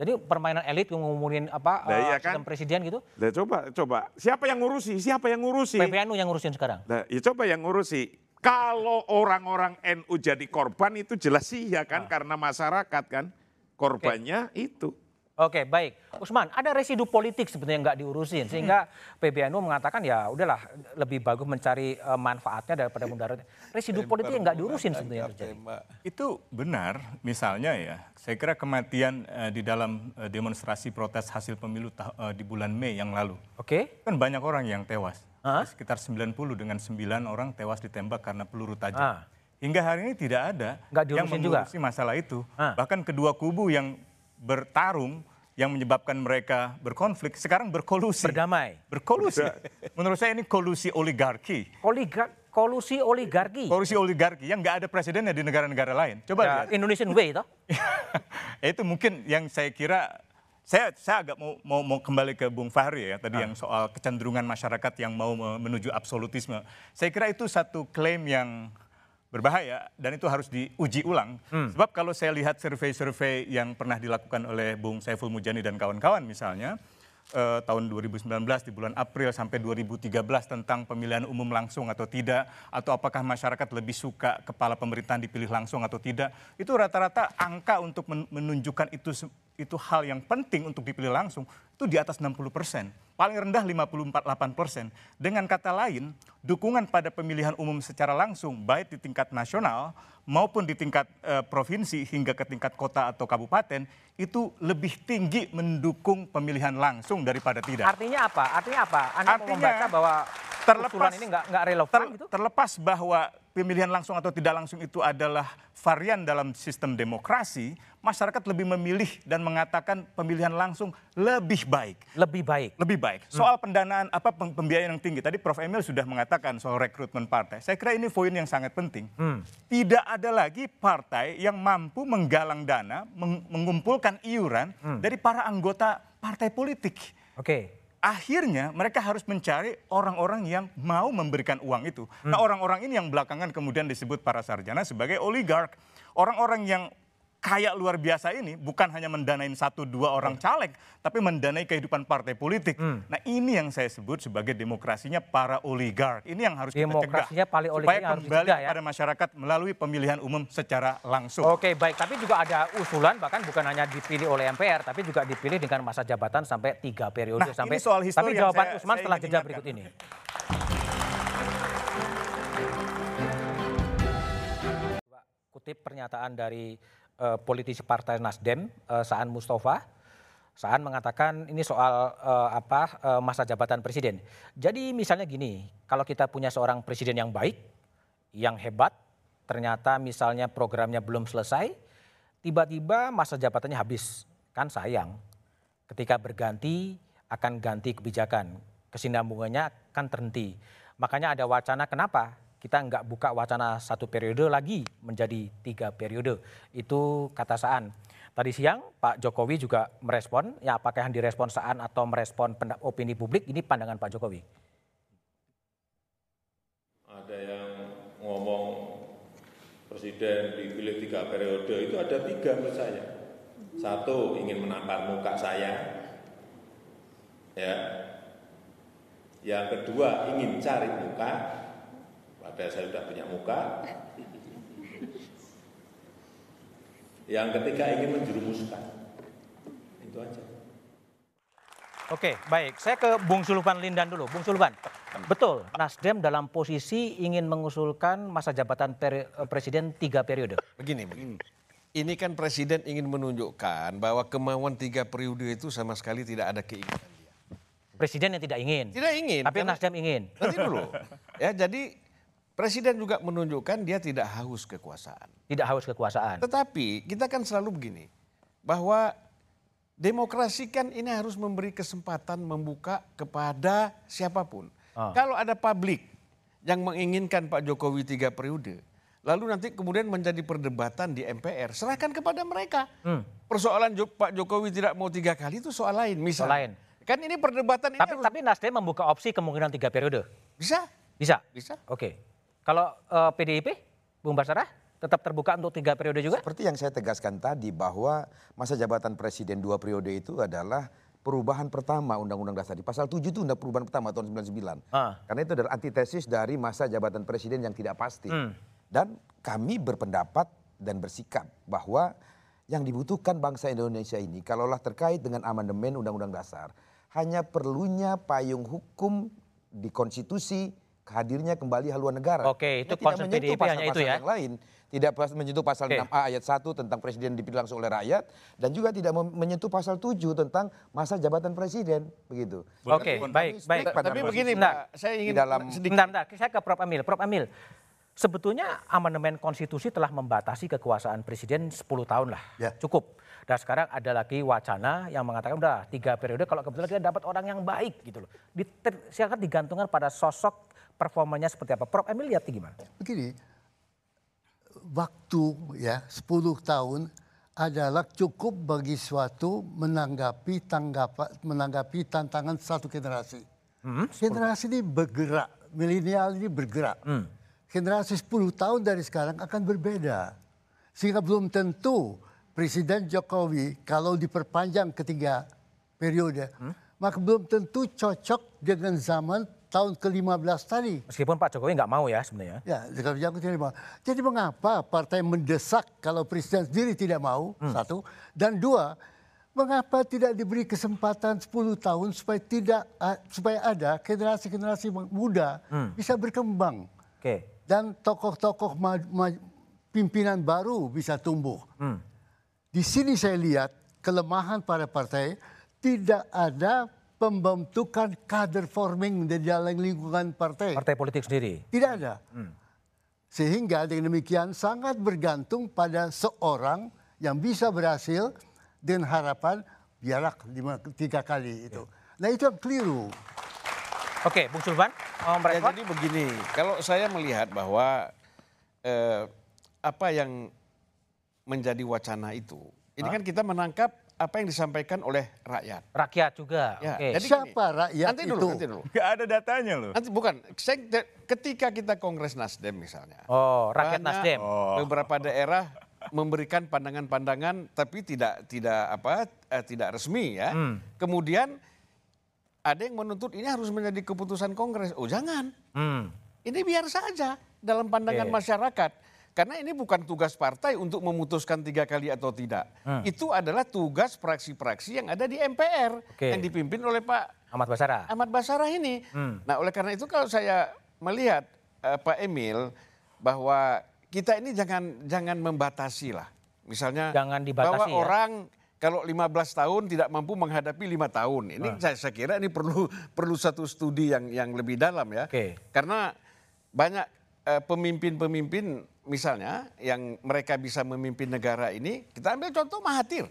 Jadi permainan elit yang ngomongin apa eh, iya sistem kan? presiden gitu, Lah coba coba siapa yang ngurusi? Siapa yang ngurusi? PBNU yang ngurusin sekarang. Lah ya coba yang ngurusi. Kalau orang-orang NU jadi korban itu jelas sih ya kan karena masyarakat kan korbannya itu. Oke, baik. Usman, ada residu politik sebetulnya yang nggak diurusin sehingga PBNU mengatakan ya udahlah lebih bagus mencari eh, manfaatnya daripada mudaratnya. Residu politik yang nggak diurusin terjadi. Itu benar, misalnya ya, saya kira kematian eh, di dalam eh, demonstrasi protes hasil pemilu eh, di bulan Mei yang lalu. Oke. Kan banyak orang yang tewas. Hah? Sekitar 90 dengan 9 orang tewas ditembak karena peluru tajam. Ah. Hingga hari ini tidak ada Nggak yang diurusin juga? mengurusi masalah itu. Ah. Bahkan kedua kubu yang bertarung yang menyebabkan mereka berkonflik sekarang berkolusi. Berdamai. Berkolusi. Menurut saya ini kolusi oligarki. Oligar kolusi oligarki. Kolusi oligarki yang nggak ada presidennya di negara-negara lain. Coba Ya, lihat. Indonesian way toh. itu mungkin yang saya kira saya saya agak mau mau, mau kembali ke Bung Fahri ya Ah. tadi yang soal kecenderungan masyarakat yang mau me- menuju absolutisme. Saya kira itu satu klaim yang berbahaya dan itu harus diuji ulang. Hmm. Sebab kalau saya lihat survei-survei yang pernah dilakukan oleh Bung Saiful Mujani dan kawan-kawan misalnya eh, tahun 2019 di bulan April sampai 2013 tentang pemilihan umum langsung atau tidak atau apakah masyarakat lebih suka kepala pemerintahan dipilih langsung atau tidak itu rata-rata angka untuk men- menunjukkan itu itu hal yang penting untuk dipilih langsung itu di atas 60 persen paling rendah 54,8 persen dengan kata lain dukungan pada pemilihan umum secara langsung baik di tingkat nasional maupun di tingkat eh, provinsi hingga ke tingkat kota atau kabupaten itu lebih tinggi mendukung pemilihan langsung daripada tidak. Artinya apa? Artinya apa? Anda mau Artinya, membaca bahwa terlepas- ini nggak relevan Ter- gitu? Terlepas bahwa pemilihan langsung atau tidak langsung itu adalah varian dalam sistem demokrasi, masyarakat lebih memilih dan mengatakan pemilihan langsung lebih baik. Lebih baik. Lebih baik. Soal pendanaan apa pem- pembiayaan yang tinggi. Tadi Prof Emil sudah mengatakan soal rekrutmen partai. Saya kira ini poin yang sangat penting. Tidak ada lagi partai yang mampu menggalang dana, meng- mengumpulkan iuran dari para anggota partai politik. Oke. Akhirnya mereka harus mencari orang-orang yang mau memberikan uang itu. Nah orang-orang ini yang belakangan kemudian disebut para sarjana sebagai oligark. Orang-orang yang kaya luar biasa ini bukan hanya mendanain satu dua orang caleg, tapi mendanai kehidupan partai politik. Nah ini yang saya sebut sebagai demokrasinya para oligark. Ini yang harus kita cegah. Demokrasinya oligark Supaya harus kembali dicegah ya. pada masyarakat melalui pemilihan umum secara langsung. Oke, baik. Tapi juga ada usulan bahkan bukan hanya dipilih oleh MPR, tapi juga dipilih dengan masa jabatan sampai tiga periode. Nah, sampai, ini soal histori tapi jawaban saya- Usman saya setelah jeda berikut ini. Kutip pernyataan dari eh, politisi Partai Nasdem, eh, Saan Mustafa. Saan mengatakan ini soal eh, apa eh, masa jabatan presiden. Jadi misalnya gini, kalau kita punya seorang presiden yang baik, yang hebat, ternyata misalnya programnya belum selesai, tiba-tiba masa jabatannya habis. Kan sayang. Ketika berganti akan ganti kebijakan. Kesinambungannya akan terhenti. Makanya ada wacana kenapa kita nggak buka wacana satu periode lagi menjadi tiga periode. Itu kata Saan. Tadi siang Pak Jokowi juga merespon, ya apakah yang direspon Saan atau merespon opini publik, ini pandangan Pak Jokowi. ada yang ngomong presiden dipilih tiga periode itu ada tiga menurut saya satu ingin menampar muka saya ya yang kedua ingin cari muka padahal saya sudah punya muka yang ketiga ingin menjerumuskan itu aja Oke, baik. Saya ke Bung Sulpan Lindan dulu. Bung Sulpan, betul Nasdem dalam posisi ingin mengusulkan masa jabatan peri- eh, presiden tiga periode. Begini, begini. Ini kan presiden ingin menunjukkan bahwa kemauan tiga periode itu sama sekali tidak ada keinginan dia. Presiden yang tidak ingin. Tidak ingin. Tapi karena- Nasdem ingin. Nanti dulu. Ya, jadi presiden juga menunjukkan dia tidak haus kekuasaan. Tidak haus kekuasaan. Tetapi kita kan selalu begini, bahwa demokrasi kan ini harus memberi kesempatan membuka kepada siapa pun. Ah. Kalau ada publik yang menginginkan Pak Jokowi tiga periode, lalu nanti kemudian menjadi perdebatan di MPR, serahkan kepada mereka. Hmm. Persoalan Pak Jokowi tidak mau tiga kali itu soal lain, misal. Soal lain. Kan ini perdebatan ini Tapi harus tapi Nasdem membuka opsi kemungkinan tiga periode. bisa, Bisa. bisa. Oke. Kalau eh, PDIP, Bung Basarah, tetap terbuka untuk tiga periode juga? Seperti yang saya tegaskan tadi bahwa masa jabatan presiden dua periode itu adalah perubahan pertama Undang-Undang Dasar. Di pasal 7 itu undang perubahan pertama tahun 99. Ah. Karena itu adalah antitesis dari masa jabatan presiden yang tidak pasti. Hmm. Dan kami berpendapat dan bersikap bahwa yang dibutuhkan bangsa Indonesia ini kalaulah terkait dengan amandemen Undang-Undang Dasar hanya perlunya payung hukum di konstitusi hadirnya kembali haluan negara. Oke, itu tidak konsep menyentuh PDIP hanya itu pasal-pasal ya? Yang lain tidak menyentuh pasal Oke. 6A ayat 1 tentang presiden dipilih langsung oleh rakyat dan juga tidak menyentuh pasal 7 tentang masa jabatan presiden begitu. Oke, Kami baik, baik. Tapi begini Pak, saya ingin di dalam sedikit Bentar, bentar, saya ke Prof. Emil. Prof. Emil, sebetulnya amandemen konstitusi telah membatasi kekuasaan presiden 10 tahun lah. Ya. Cukup. Dan sekarang ada lagi wacana yang mengatakan udah tiga periode kalau kebetulan kita dapat orang yang baik gitu loh. Diter- silakan digantungkan pada sosok performanya seperti apa. Prof. Emil lihat gimana? Begini, waktu ya 10 tahun adalah cukup bagi suatu menanggapi tanggapan menanggapi tantangan satu generasi. generasi ini bergerak, milenial ini bergerak. Generasi 10 tahun dari sekarang akan berbeda. Sehingga belum tentu Presiden Jokowi kalau diperpanjang ketiga periode, maka belum tentu cocok dengan zaman tahun ke-15 tadi. Meskipun Pak Jokowi nggak mau ya sebenarnya. Ya, yang tidak mau. Jadi mengapa partai mendesak kalau presiden sendiri tidak mau? Satu. Dan dua, mengapa tidak diberi kesempatan 10 tahun supaya tidak supaya ada generasi-generasi muda bisa berkembang Oke. dan tokoh-tokoh pimpinan baru bisa tumbuh. Di sini saya lihat kelemahan pada partai tidak ada pembentukan kader forming di dalam lingkungan partai. Partai politik sendiri. Tidak ada. Sehingga dengan demikian sangat bergantung pada seorang yang bisa berhasil dengan harapan biarak lima, tiga kali itu. Nah itu yang keliru. Oke, Bung Sulban, mau Ya, jadi begini, kalau saya melihat bahwa eh, apa yang menjadi wacana itu, ini kan kita menangkap apa yang disampaikan oleh rakyat. Rakyat juga. Ya, Oke. jadi Siapa rakyat nanti dulu, itu? nanti dulu. Gak ada datanya loh. Nanti bukan, saya, ketika kita Kongres Nasdem misalnya, Oh, rakyat banyak Nasdem. beberapa daerah memberikan pandangan-pandangan tapi tidak tidak apa eh, tidak resmi ya. Hmm. Kemudian ada yang menuntut ini harus menjadi keputusan Kongres. Oh jangan, Hmm. ini biar saja dalam pandangan Oke. masyarakat. Karena ini bukan tugas partai untuk memutuskan tiga kali atau tidak. Hmm. Itu adalah tugas praksi-praksi yang ada di MPR Oke. yang dipimpin oleh Pak Ahmad Basara. Ahmad Basarah ini. Hmm. Nah, oleh karena itu kalau saya melihat eh, Pak Emil bahwa kita ini jangan jangan membatasi lah. Misalnya Jangan dibatasi bahwa ya. orang kalau 15 tahun tidak mampu menghadapi lima tahun. Ini saya, saya kira ini perlu perlu satu studi yang yang lebih dalam ya. Oke. Karena banyak eh, pemimpin-pemimpin misalnya yang mereka bisa memimpin negara ini, kita ambil contoh Mahathir.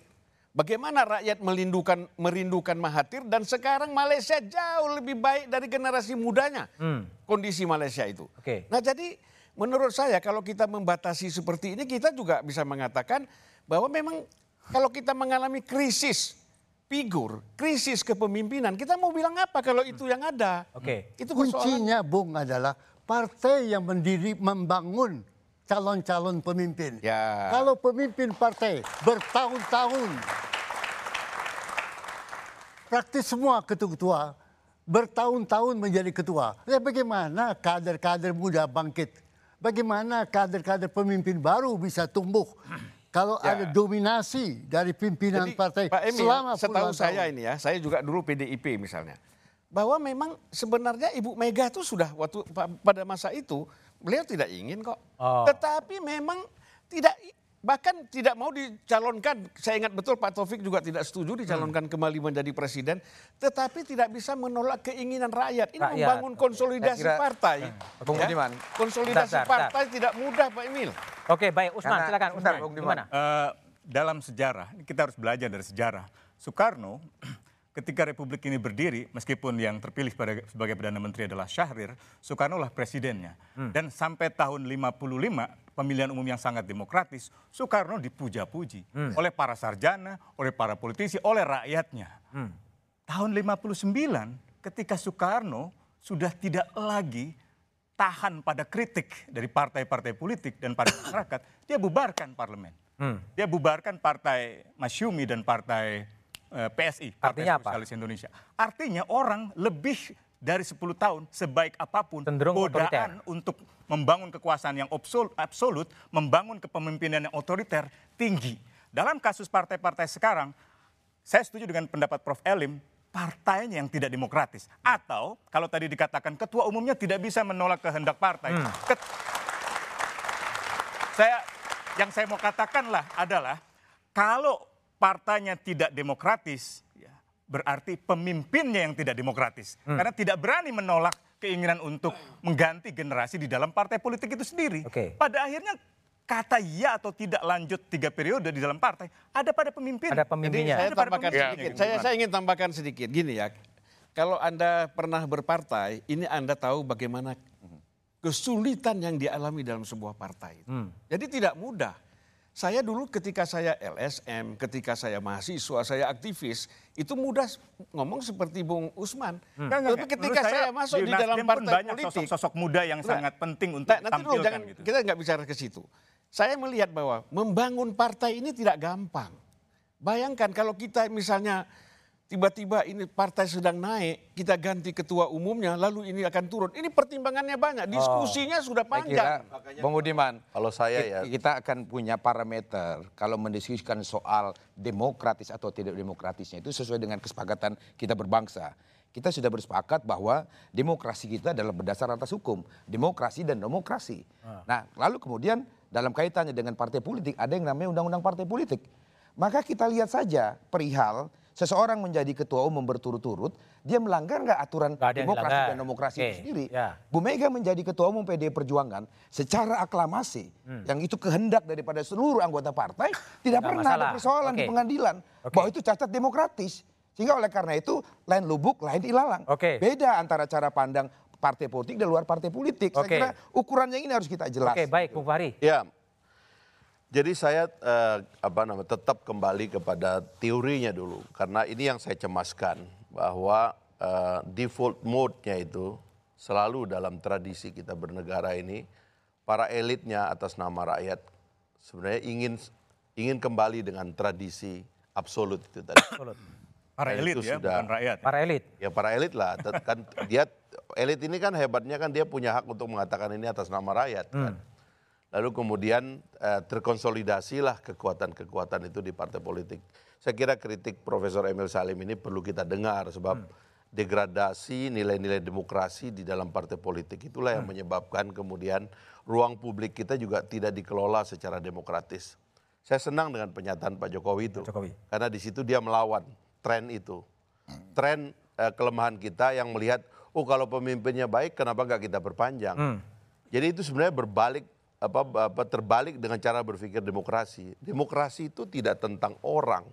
Bagaimana rakyat merindukan merindukan Mahathir dan sekarang Malaysia jauh lebih baik dari generasi mudanya. Kondisi Malaysia itu. Oke. Nah, jadi menurut saya kalau kita membatasi seperti ini kita juga bisa mengatakan bahwa memang kalau kita mengalami krisis figur, krisis kepemimpinan, kita mau bilang apa kalau itu yang ada? Oke. Itu persoalan Kuncinya Bung adalah partai yang mendiri membangun calon-calon pemimpin. Ya. Kalau pemimpin partai bertahun-tahun praktis semua ketua-ketua bertahun-tahun menjadi ketua. Ya bagaimana kader-kader muda bangkit? Bagaimana kader-kader pemimpin baru bisa tumbuh? Kalau Ya. ada dominasi dari pimpinan Jadi, partai Pak Emil, selama setahu saya tahun. ini ya, saya juga dulu PDIP misalnya. Bahwa memang sebenarnya Ibu Mega itu sudah waktu pa- pada masa itu beliau tidak ingin kok. Oh. Tetapi memang tidak bahkan tidak mau dicalonkan. Saya ingat betul Pak Taufik juga tidak setuju dicalonkan kembali menjadi presiden, tetapi tidak bisa menolak keinginan rakyat. Ini Rakyat. membangun konsolidasi kira- partai. Bung Ya. Budiman. Konsolidasi Bentar, bentar, partai tidak mudah Pak Emil. Oke, baik Usman, Karena- silakan Usman. Bung Diman. Gimana? Eh, dalam sejarah, kita harus belajar dari sejarah. Soekarno, ketika Republik ini berdiri, meskipun yang terpilih sebagai Perdana Menteri adalah Syahrir, Soekarno lah presidennya. Dan sampai tahun 55, pemilihan umum yang sangat demokratis, Soekarno dipuja-puji oleh para sarjana, oleh para politisi, oleh rakyatnya. Tahun 59, ketika Soekarno sudah tidak lagi tahan pada kritik dari partai-partai politik dan pada masyarakat, dia bubarkan parlemen. Dia bubarkan partai Masyumi dan partai PSI, Partai Artinya apa? Sosialis Indonesia. Artinya orang lebih dari 10 tahun sebaik apa pun Cenderung godaan untuk membangun kekuasaan yang absol- absolut, membangun kepemimpinan yang otoriter tinggi. dalam kasus partai-partai sekarang, saya setuju dengan pendapat Prof. Elim, partainya yang tidak demokratis. Atau kalau tadi dikatakan ketua umumnya tidak bisa menolak kehendak partai. Ket- saya yang saya mau katakanlah adalah kalau partainya tidak demokratis, ya, berarti pemimpinnya yang tidak demokratis. Karena tidak berani menolak keinginan untuk mengganti generasi di dalam partai politik itu sendiri. Oke. Pada akhirnya kata ya atau tidak lanjut tiga periode di dalam partai ada pada pemimpin. Ada Jadi pemimpinnya. saya Ada tambahkan pemimpinnya, sedikit. gitu. Saya, saya ingin tambahkan sedikit. Gini ya, kalau Anda pernah berpartai, ini Anda tahu bagaimana kesulitan yang dialami dalam sebuah partai. Jadi tidak mudah. Saya dulu ketika saya LSM, ketika saya mahasiswa, saya aktivis, itu mudah ngomong seperti Bung Usman. Enggak, Tapi enggak. ketika Menurut saya masuk di dalam partai banyak politik, sosok-sosok muda yang Enggak. sangat penting untuk Nah, nanti dulu, jangan, gitu. kita nggak bicara ke situ. Saya melihat bahwa membangun partai ini tidak gampang. Bayangkan kalau kita misalnya tiba-tiba ini partai sedang naik, kita ganti ketua umumnya, lalu ini akan turun. Ini pertimbangannya banyak, diskusinya sudah Saya kira, panjang. Bung Budiman, Kalau saya ya, ki- kita akan punya parameter kalau mendiskusikan soal demokratis atau tidak demokratisnya itu sesuai dengan kesepakatan kita berbangsa. Kita sudah bersepakat bahwa demokrasi kita adalah berdasar atas hukum, demokrasi dan demokrasi. Nah, lalu kemudian dalam kaitannya dengan partai politik ada yang namanya undang-undang partai politik. Maka kita lihat saja perihal seseorang menjadi ketua umum berturut-turut, dia melanggar nggak aturan ada yang demokrasi dilanggar. dan demokrasi Oke, itu sendiri. ya. Bu Mega menjadi ketua umum PD Perjuangan secara aklamasi yang itu kehendak daripada seluruh anggota partai tidak Hmm. Nggak pernah ada masalah. persoalan di Oke. pengadilan Oke. bahwa itu cacat demokratis. Sehingga oleh karena itu lain lubuk, lain ilalang. Oke. Beda antara cara pandang partai politik dan luar partai politik. Saya Oke. kira ukuran yang ini harus kita jelas. Oke, baik Bung Fahri. Ya, jadi saya eh, apa namanya tetap kembali kepada teorinya dulu karena ini yang saya cemaskan bahwa eh, default mode-nya itu selalu dalam tradisi kita bernegara ini para elitnya atas nama rakyat sebenarnya ingin ingin kembali dengan tradisi absolut itu tadi. Para Dan elit ya, sudah- bukan rakyat. Para elit. Ya para elit lah, kan dia elit ini kan hebatnya kan dia punya hak untuk mengatakan ini atas nama rakyat. Kan? Lalu kemudian eh, terkonsolidasilah kekuatan-kekuatan itu di partai politik. Saya kira kritik Profesor Emil Salim ini perlu kita dengar sebab degradasi nilai-nilai demokrasi di dalam partai politik itulah yang menyebabkan kemudian ruang publik kita juga tidak dikelola secara demokratis. Saya senang dengan pernyataan Pak Jokowi itu. Jokowi. Karena di situ dia melawan tren itu. Tren eh, kelemahan kita yang melihat, oh kalau pemimpinnya baik kenapa nggak kita perpanjang? Jadi itu sebenarnya berbalik apa, apa terbalik dengan cara berpikir demokrasi. Demokrasi itu tidak tentang orang.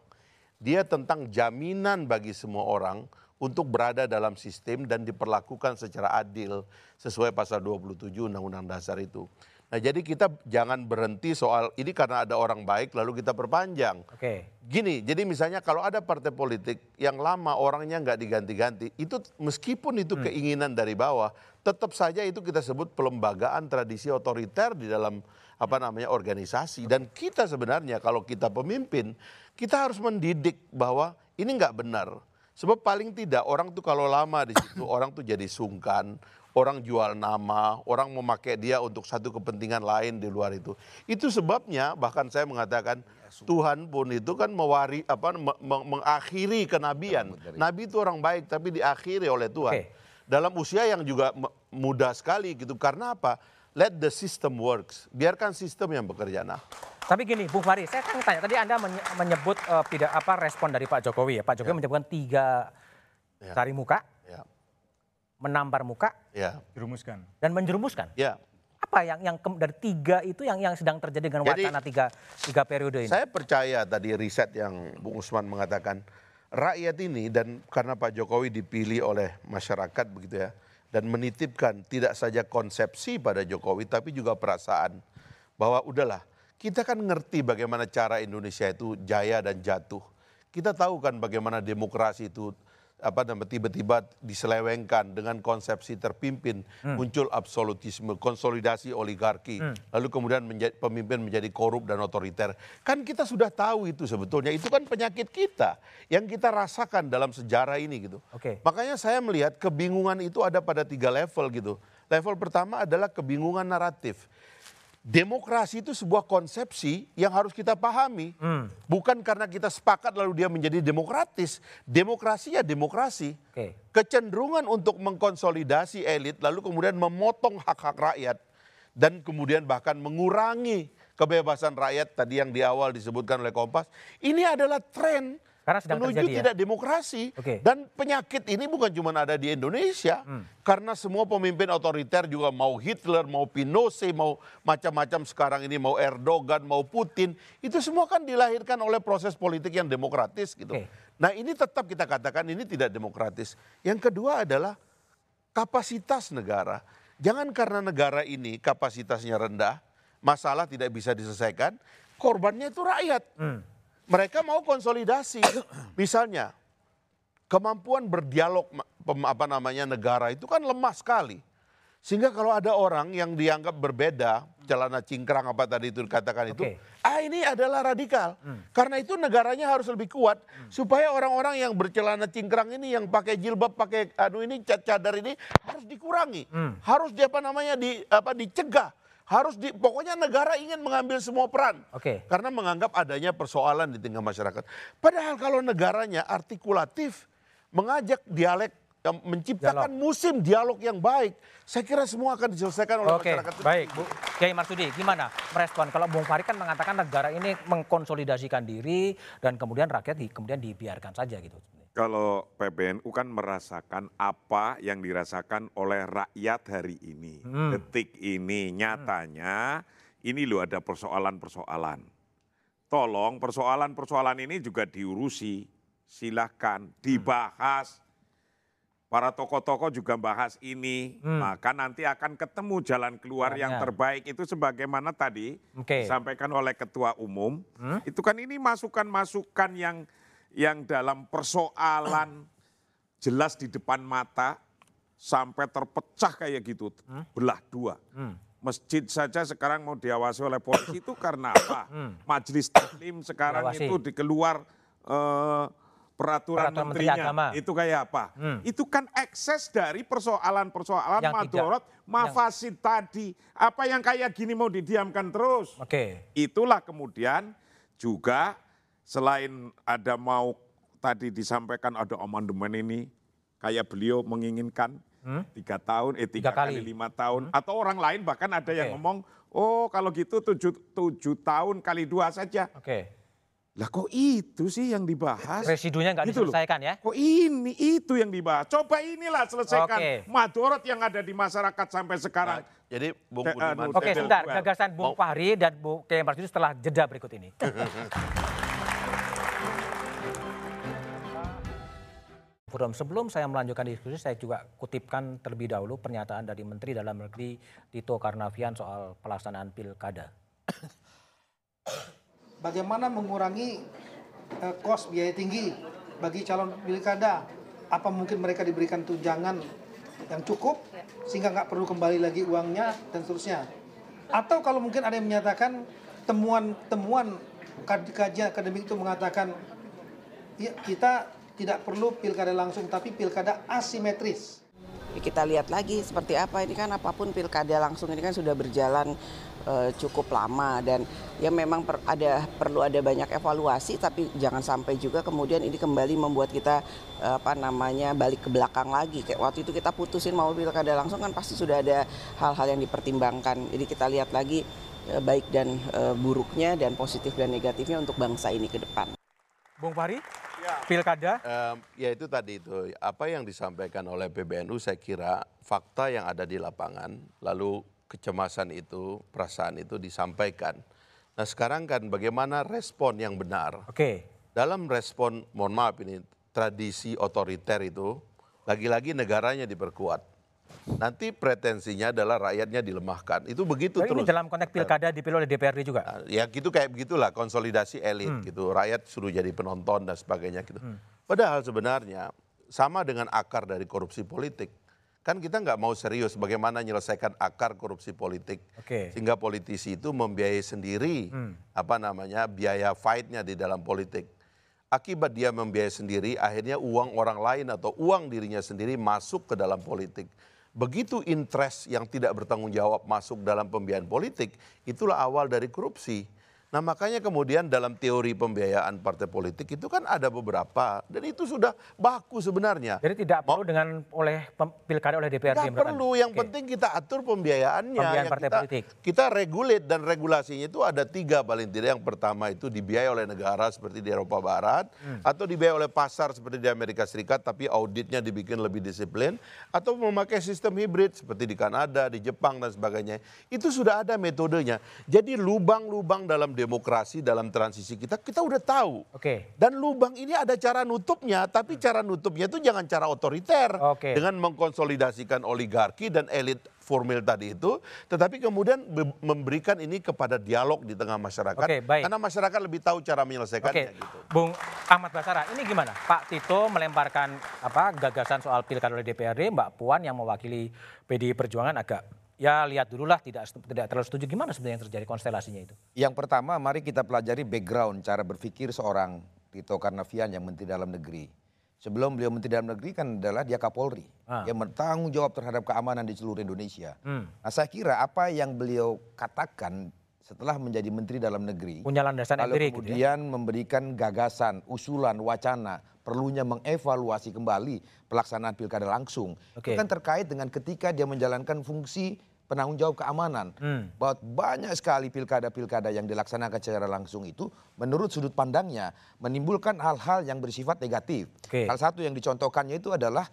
Dia tentang jaminan bagi semua orang untuk berada dalam sistem dan diperlakukan secara adil sesuai pasal 27 Undang-Undang Dasar itu. Nah, jadi kita jangan berhenti soal ini karena ada orang baik lalu kita perpanjang. Oke. Gini, jadi misalnya kalau ada partai politik yang lama orangnya nggak diganti-ganti, itu meskipun itu keinginan dari bawah, tetap saja itu kita sebut pelembagaan tradisi otoriter di dalam apa namanya organisasi. Dan kita sebenarnya kalau kita pemimpin, kita harus mendidik bahwa ini nggak benar. Sebab paling tidak orang tuh kalau lama di situ orang tuh jadi sungkan, orang jual nama, orang memakai dia untuk satu kepentingan lain di luar itu. Itu sebabnya bahkan saya mengatakan Tuhan pun itu kan mewari apa me- me- mengakhiri kenabian. Nabi itu orang baik tapi diakhiri oleh Tuhan. Oke. Dalam usia yang juga muda sekali gitu. Karena apa? Let the system works. Biarkan sistem yang bekerja. Nah, Tapi gini, Bung Fahri, saya kan tanya, tadi Anda menye- menyebut eh, tidak apa respon dari Pak Jokowi ya. Pak Jokowi menyebutkan tiga Ya. cari muka, ya, menampar muka, ya, Dirumuskan. dan menjerumuskan. ya. Apa yang yang ke- dari tiga itu yang yang sedang terjadi dengan Jadi, wacana tiga tiga periode ini? Saya percaya tadi riset yang Bung Usman mengatakan rakyat ini dan karena Pak Jokowi dipilih oleh masyarakat begitu ya dan menitipkan tidak saja konsepsi pada Jokowi tapi juga perasaan bahwa udahlah kita kan ngerti bagaimana cara Indonesia itu jaya dan jatuh. Kita tahu kan bagaimana demokrasi itu apa namanya tiba-tiba diselewengkan dengan konsepsi terpimpin muncul absolutisme konsolidasi oligarki. Lalu kemudian menjadi, pemimpin menjadi korup dan otoriter. Kan kita sudah tahu itu sebetulnya. Itu kan penyakit kita yang kita rasakan dalam sejarah ini gitu. Oke. makanya saya melihat kebingungan itu ada pada tiga level gitu. Level pertama adalah kebingungan naratif demokrasi itu sebuah konsepsi yang harus kita pahami. Bukan karena kita sepakat lalu dia menjadi demokratis. Demokrasi ya demokrasi. Oke. Kecenderungan untuk mengkonsolidasi elit lalu kemudian memotong hak-hak rakyat dan kemudian bahkan mengurangi kebebasan rakyat tadi yang di awal disebutkan oleh Kompas. Ini adalah tren Karena sedang menuju terjadi ya? tidak demokrasi. Oke. Dan penyakit ini bukan cuma ada di Indonesia, karena semua pemimpin otoriter juga mau Hitler, mau Pinochet, mau macam-macam sekarang ini mau Erdogan, mau Putin, itu semua kan dilahirkan oleh proses politik yang demokratis gitu. Oke. Nah ini tetap kita katakan ini tidak demokratis. Yang kedua adalah kapasitas negara. Jangan karena negara ini kapasitasnya rendah, masalah tidak bisa diselesaikan, korbannya itu rakyat. Mereka mau konsolidasi. Misalnya, kemampuan berdialog apa namanya negara itu kan lemah sekali. Sehingga kalau ada orang yang dianggap berbeda, celana cingkrang apa tadi itu dikatakan itu, ah ini adalah radikal. Karena itu negaranya harus lebih kuat supaya orang-orang yang bercelana cingkrang ini yang pakai jilbab, pakai anu ini cad- cadar ini harus dikurangi. Harus di apa namanya di apa dicegah. Harus di pokoknya negara ingin mengambil semua peran. Oke. Karena menganggap adanya persoalan di tengah masyarakat. Padahal kalau negaranya artikulatif, mengajak dialek, menciptakan musim dialog yang baik, saya kira semua akan diselesaikan oleh Oke, masyarakat. baik Bu Kiai Marsudi, gimana merespon kalau Bung Fahri kan mengatakan negara ini mengkonsolidasikan diri dan kemudian rakyat di, kemudian dibiarkan saja gitu. Kalau PBNU kan merasakan apa yang dirasakan oleh rakyat hari ini. Detik ini nyatanya ini loh ada persoalan-persoalan. Tolong persoalan-persoalan ini juga diurusi. Silahkan dibahas. Para tokoh-tokoh juga bahas ini, maka nanti akan ketemu jalan keluar yang Jalannya. terbaik itu sebagaimana tadi Oke. disampaikan oleh ketua umum. Itu kan ini masukan-masukan yang yang dalam persoalan jelas di depan mata sampai terpecah kayak gitu, belah dua. Masjid saja sekarang mau diawasi oleh polisi itu karena apa? Majelis taklim sekarang Diawasi. itu dikeluar eh, peraturan, Peraturan Menteri menterinya. Agama. Itu kayak apa? Itu kan ekses dari persoalan-persoalan Yang madorot, mafasid tadi. Apa yang kayak gini mau didiamkan terus? Oke. Itulah kemudian juga selain ada mau tadi disampaikan ada amandemen ini, kayak beliau menginginkan tiga tahun, eh tiga, Tiga kali. kali. lima tahun, atau orang lain bahkan ada yang Oke. ngomong, oh kalau gitu tujuh, tujuh tahun kali dua saja. Oke. Lah kok itu sih yang dibahas? Residunya nggak Gitu loh. diselesaikan ya? Kok ini itu yang dibahas? Coba inilah selesaikan Oke. madorot yang ada di masyarakat sampai sekarang. Nah, jadi Bung Budiman, Oke, Tedel sebentar. Gagasan Bung Fahri dan Bu Kiai Marsudi setelah jeda berikut ini. Forum sebelum saya melanjutkan diskusi, saya juga kutipkan terlebih dahulu pernyataan dari Menteri Dalam Negeri Tito Karnavian soal pelaksanaan pilkada. bagaimana mengurangi eh, kos biaya tinggi bagi calon pilkada. Apa mungkin mereka diberikan tunjangan yang cukup sehingga nggak perlu kembali lagi uangnya dan seterusnya. Atau kalau mungkin ada yang menyatakan temuan-temuan kaj- kajian akademik itu mengatakan ya, kita tidak perlu pilkada langsung tapi pilkada asimetris. Kita lihat lagi seperti apa. Ini kan apa pun pilkada langsung ini kan sudah berjalan eh, cukup lama. Dan ya memang per- ada perlu ada banyak evaluasi tapi jangan sampai juga kemudian ini kembali membuat kita eh, apa namanya balik ke belakang lagi. Kayak waktu itu kita putusin mau pilkada langsung kan pasti sudah ada hal-hal yang dipertimbangkan. Jadi kita lihat lagi eh, baik dan buruknya dan positif dan negatifnya untuk bangsa ini ke depan. Bung Fahri, pilkada Em, ya itu tadi itu apa yang disampaikan oleh PBNU saya kira fakta yang ada di lapangan lalu kecemasan itu perasaan itu disampaikan. Nah sekarang kan bagaimana respon yang benar? Oke. Dalam respon mohon maaf ini tradisi otoriter itu lagi-lagi negaranya diperkuat. Nanti pretensinya adalah rakyatnya dilemahkan. Itu begitu Jadi ini terus. dalam konteks pilkada dipilih oleh DPRD juga. Nah, ya gitu kayak begitulah konsolidasi elit gitu. Rakyat suruh jadi penonton dan sebagainya gitu. Padahal sebenarnya sama dengan akar dari korupsi politik. Kan kita nggak mau serius bagaimana menyelesaikan akar korupsi politik. Oke. sehingga politisi itu membiayai sendiri apa namanya biaya fightnya di dalam politik. Akibat dia membiayai sendiri akhirnya uang orang lain atau uang dirinya sendiri masuk ke dalam politik begitu interest yang tidak bertanggung jawab masuk dalam pembiayaan politik, itulah awal dari korupsi. Nah makanya kemudian dalam teori pembiayaan partai politik itu kan ada beberapa dan itu sudah baku sebenarnya. Jadi tidak perlu dengan oleh pilkada oleh DPRD. Tidak perlu, yang Oke. penting kita atur pembiayaannya. Pembiayaan Yang partai kita, politik. Kita regulate dan regulasinya itu ada tiga paling tidak. Yang pertama itu dibiayai oleh negara seperti di Eropa Barat. Hmm. Atau dibiayai oleh pasar seperti di Amerika Serikat tapi auditnya dibikin lebih disiplin. Atau memakai sistem hibrid seperti di Kanada, di Jepang dan sebagainya. Itu sudah ada metodenya. Jadi lubang-lubang dalam demokrasi, dalam transisi kita, kita udah tahu. Oke. Dan lubang ini ada cara nutupnya, tapi cara nutupnya itu jangan cara otoriter Oke. dengan mengkonsolidasikan oligarki dan elit formil tadi itu, tetapi kemudian be- memberikan ini kepada dialog di tengah masyarakat. Oke, baik. Karena masyarakat lebih tahu cara menyelesaikannya. Gitu. Bung Ahmad Basara, ini gimana? Pak Tito melemparkan apa gagasan soal pilkada oleh DPRD, Mbak Puan yang mewakili PDI Perjuangan agak ya lihat dulu lah tidak tidak terlalu setuju gimana sebenarnya yang terjadi konstelasinya itu. Yang pertama, mari kita pelajari background cara berpikir seorang Tito Karnavian yang Menteri Dalam Negeri. Sebelum beliau Menteri Dalam Negeri kan adalah dia Kapolri. Ah. Yang bertanggung jawab terhadap keamanan di seluruh Indonesia. Hmm. Nah saya kira apa yang beliau katakan setelah menjadi Menteri Dalam Negeri. Punya landasan lalu empirik gitu ya. kemudian memberikan gagasan, usulan, wacana, perlunya mengevaluasi kembali pelaksanaan pilkada langsung. Oke. Itu kan terkait dengan ketika dia menjalankan fungsi penanggung jawab keamanan. Hmm. Bahwa banyak sekali pilkada-pilkada yang dilaksanakan secara langsung itu menurut sudut pandangnya menimbulkan hal-hal yang bersifat negatif. Oke. Salah satu yang dicontohkannya itu adalah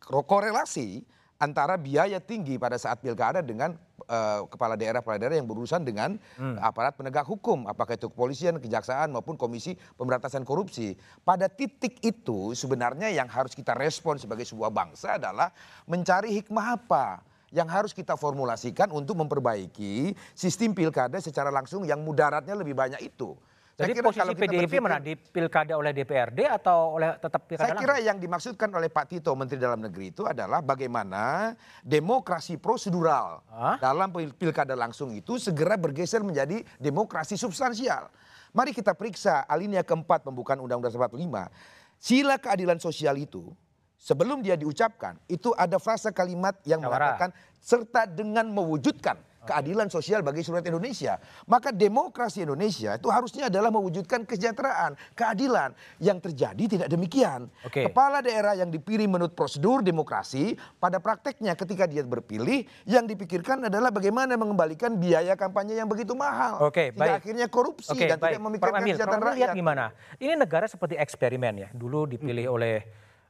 korelasi antara biaya tinggi pada saat pilkada dengan eh, kepala daerah kepala daerah yang berurusan dengan Hmm. aparat penegak hukum apakah itu kepolisian, kejaksaan maupun komisi pemberantasan korupsi. Pada titik itu sebenarnya yang harus kita respon sebagai sebuah bangsa adalah mencari hikmah apa yang harus kita formulasikan untuk memperbaiki sistem pilkada secara langsung yang mudaratnya lebih banyak itu. Saya Jadi kira posisi kalau PDIP berpikir- mana di pilkada oleh DPRD atau oleh tetap pilkada saya kira langsung? yang dimaksudkan oleh Pak Tito Menteri Dalam Negeri itu adalah bagaimana demokrasi prosedural Hah? dalam pil- pilkada langsung itu segera bergeser menjadi demokrasi substansial. Mari kita periksa alinea keempat pembukaan Undang-Undang 45. Sila keadilan sosial itu sebelum dia diucapkan itu ada frasa kalimat yang mengatakan serta dengan mewujudkan keadilan sosial bagi seluruh Indonesia. Maka demokrasi Indonesia itu harusnya adalah mewujudkan kesejahteraan, keadilan. Yang terjadi tidak demikian. Oke. Kepala daerah yang dipilih menurut prosedur demokrasi, pada prakteknya ketika dia berpilih, yang dipikirkan adalah bagaimana mengembalikan biaya kampanye yang begitu mahal. Oke, baik. akhirnya korupsi Oke, dan baik. tidak memikirkan Prof. kesejahteraan lihat rakyat. gimana? Ini negara seperti eksperimen ya. Dulu dipilih Hmm. oleh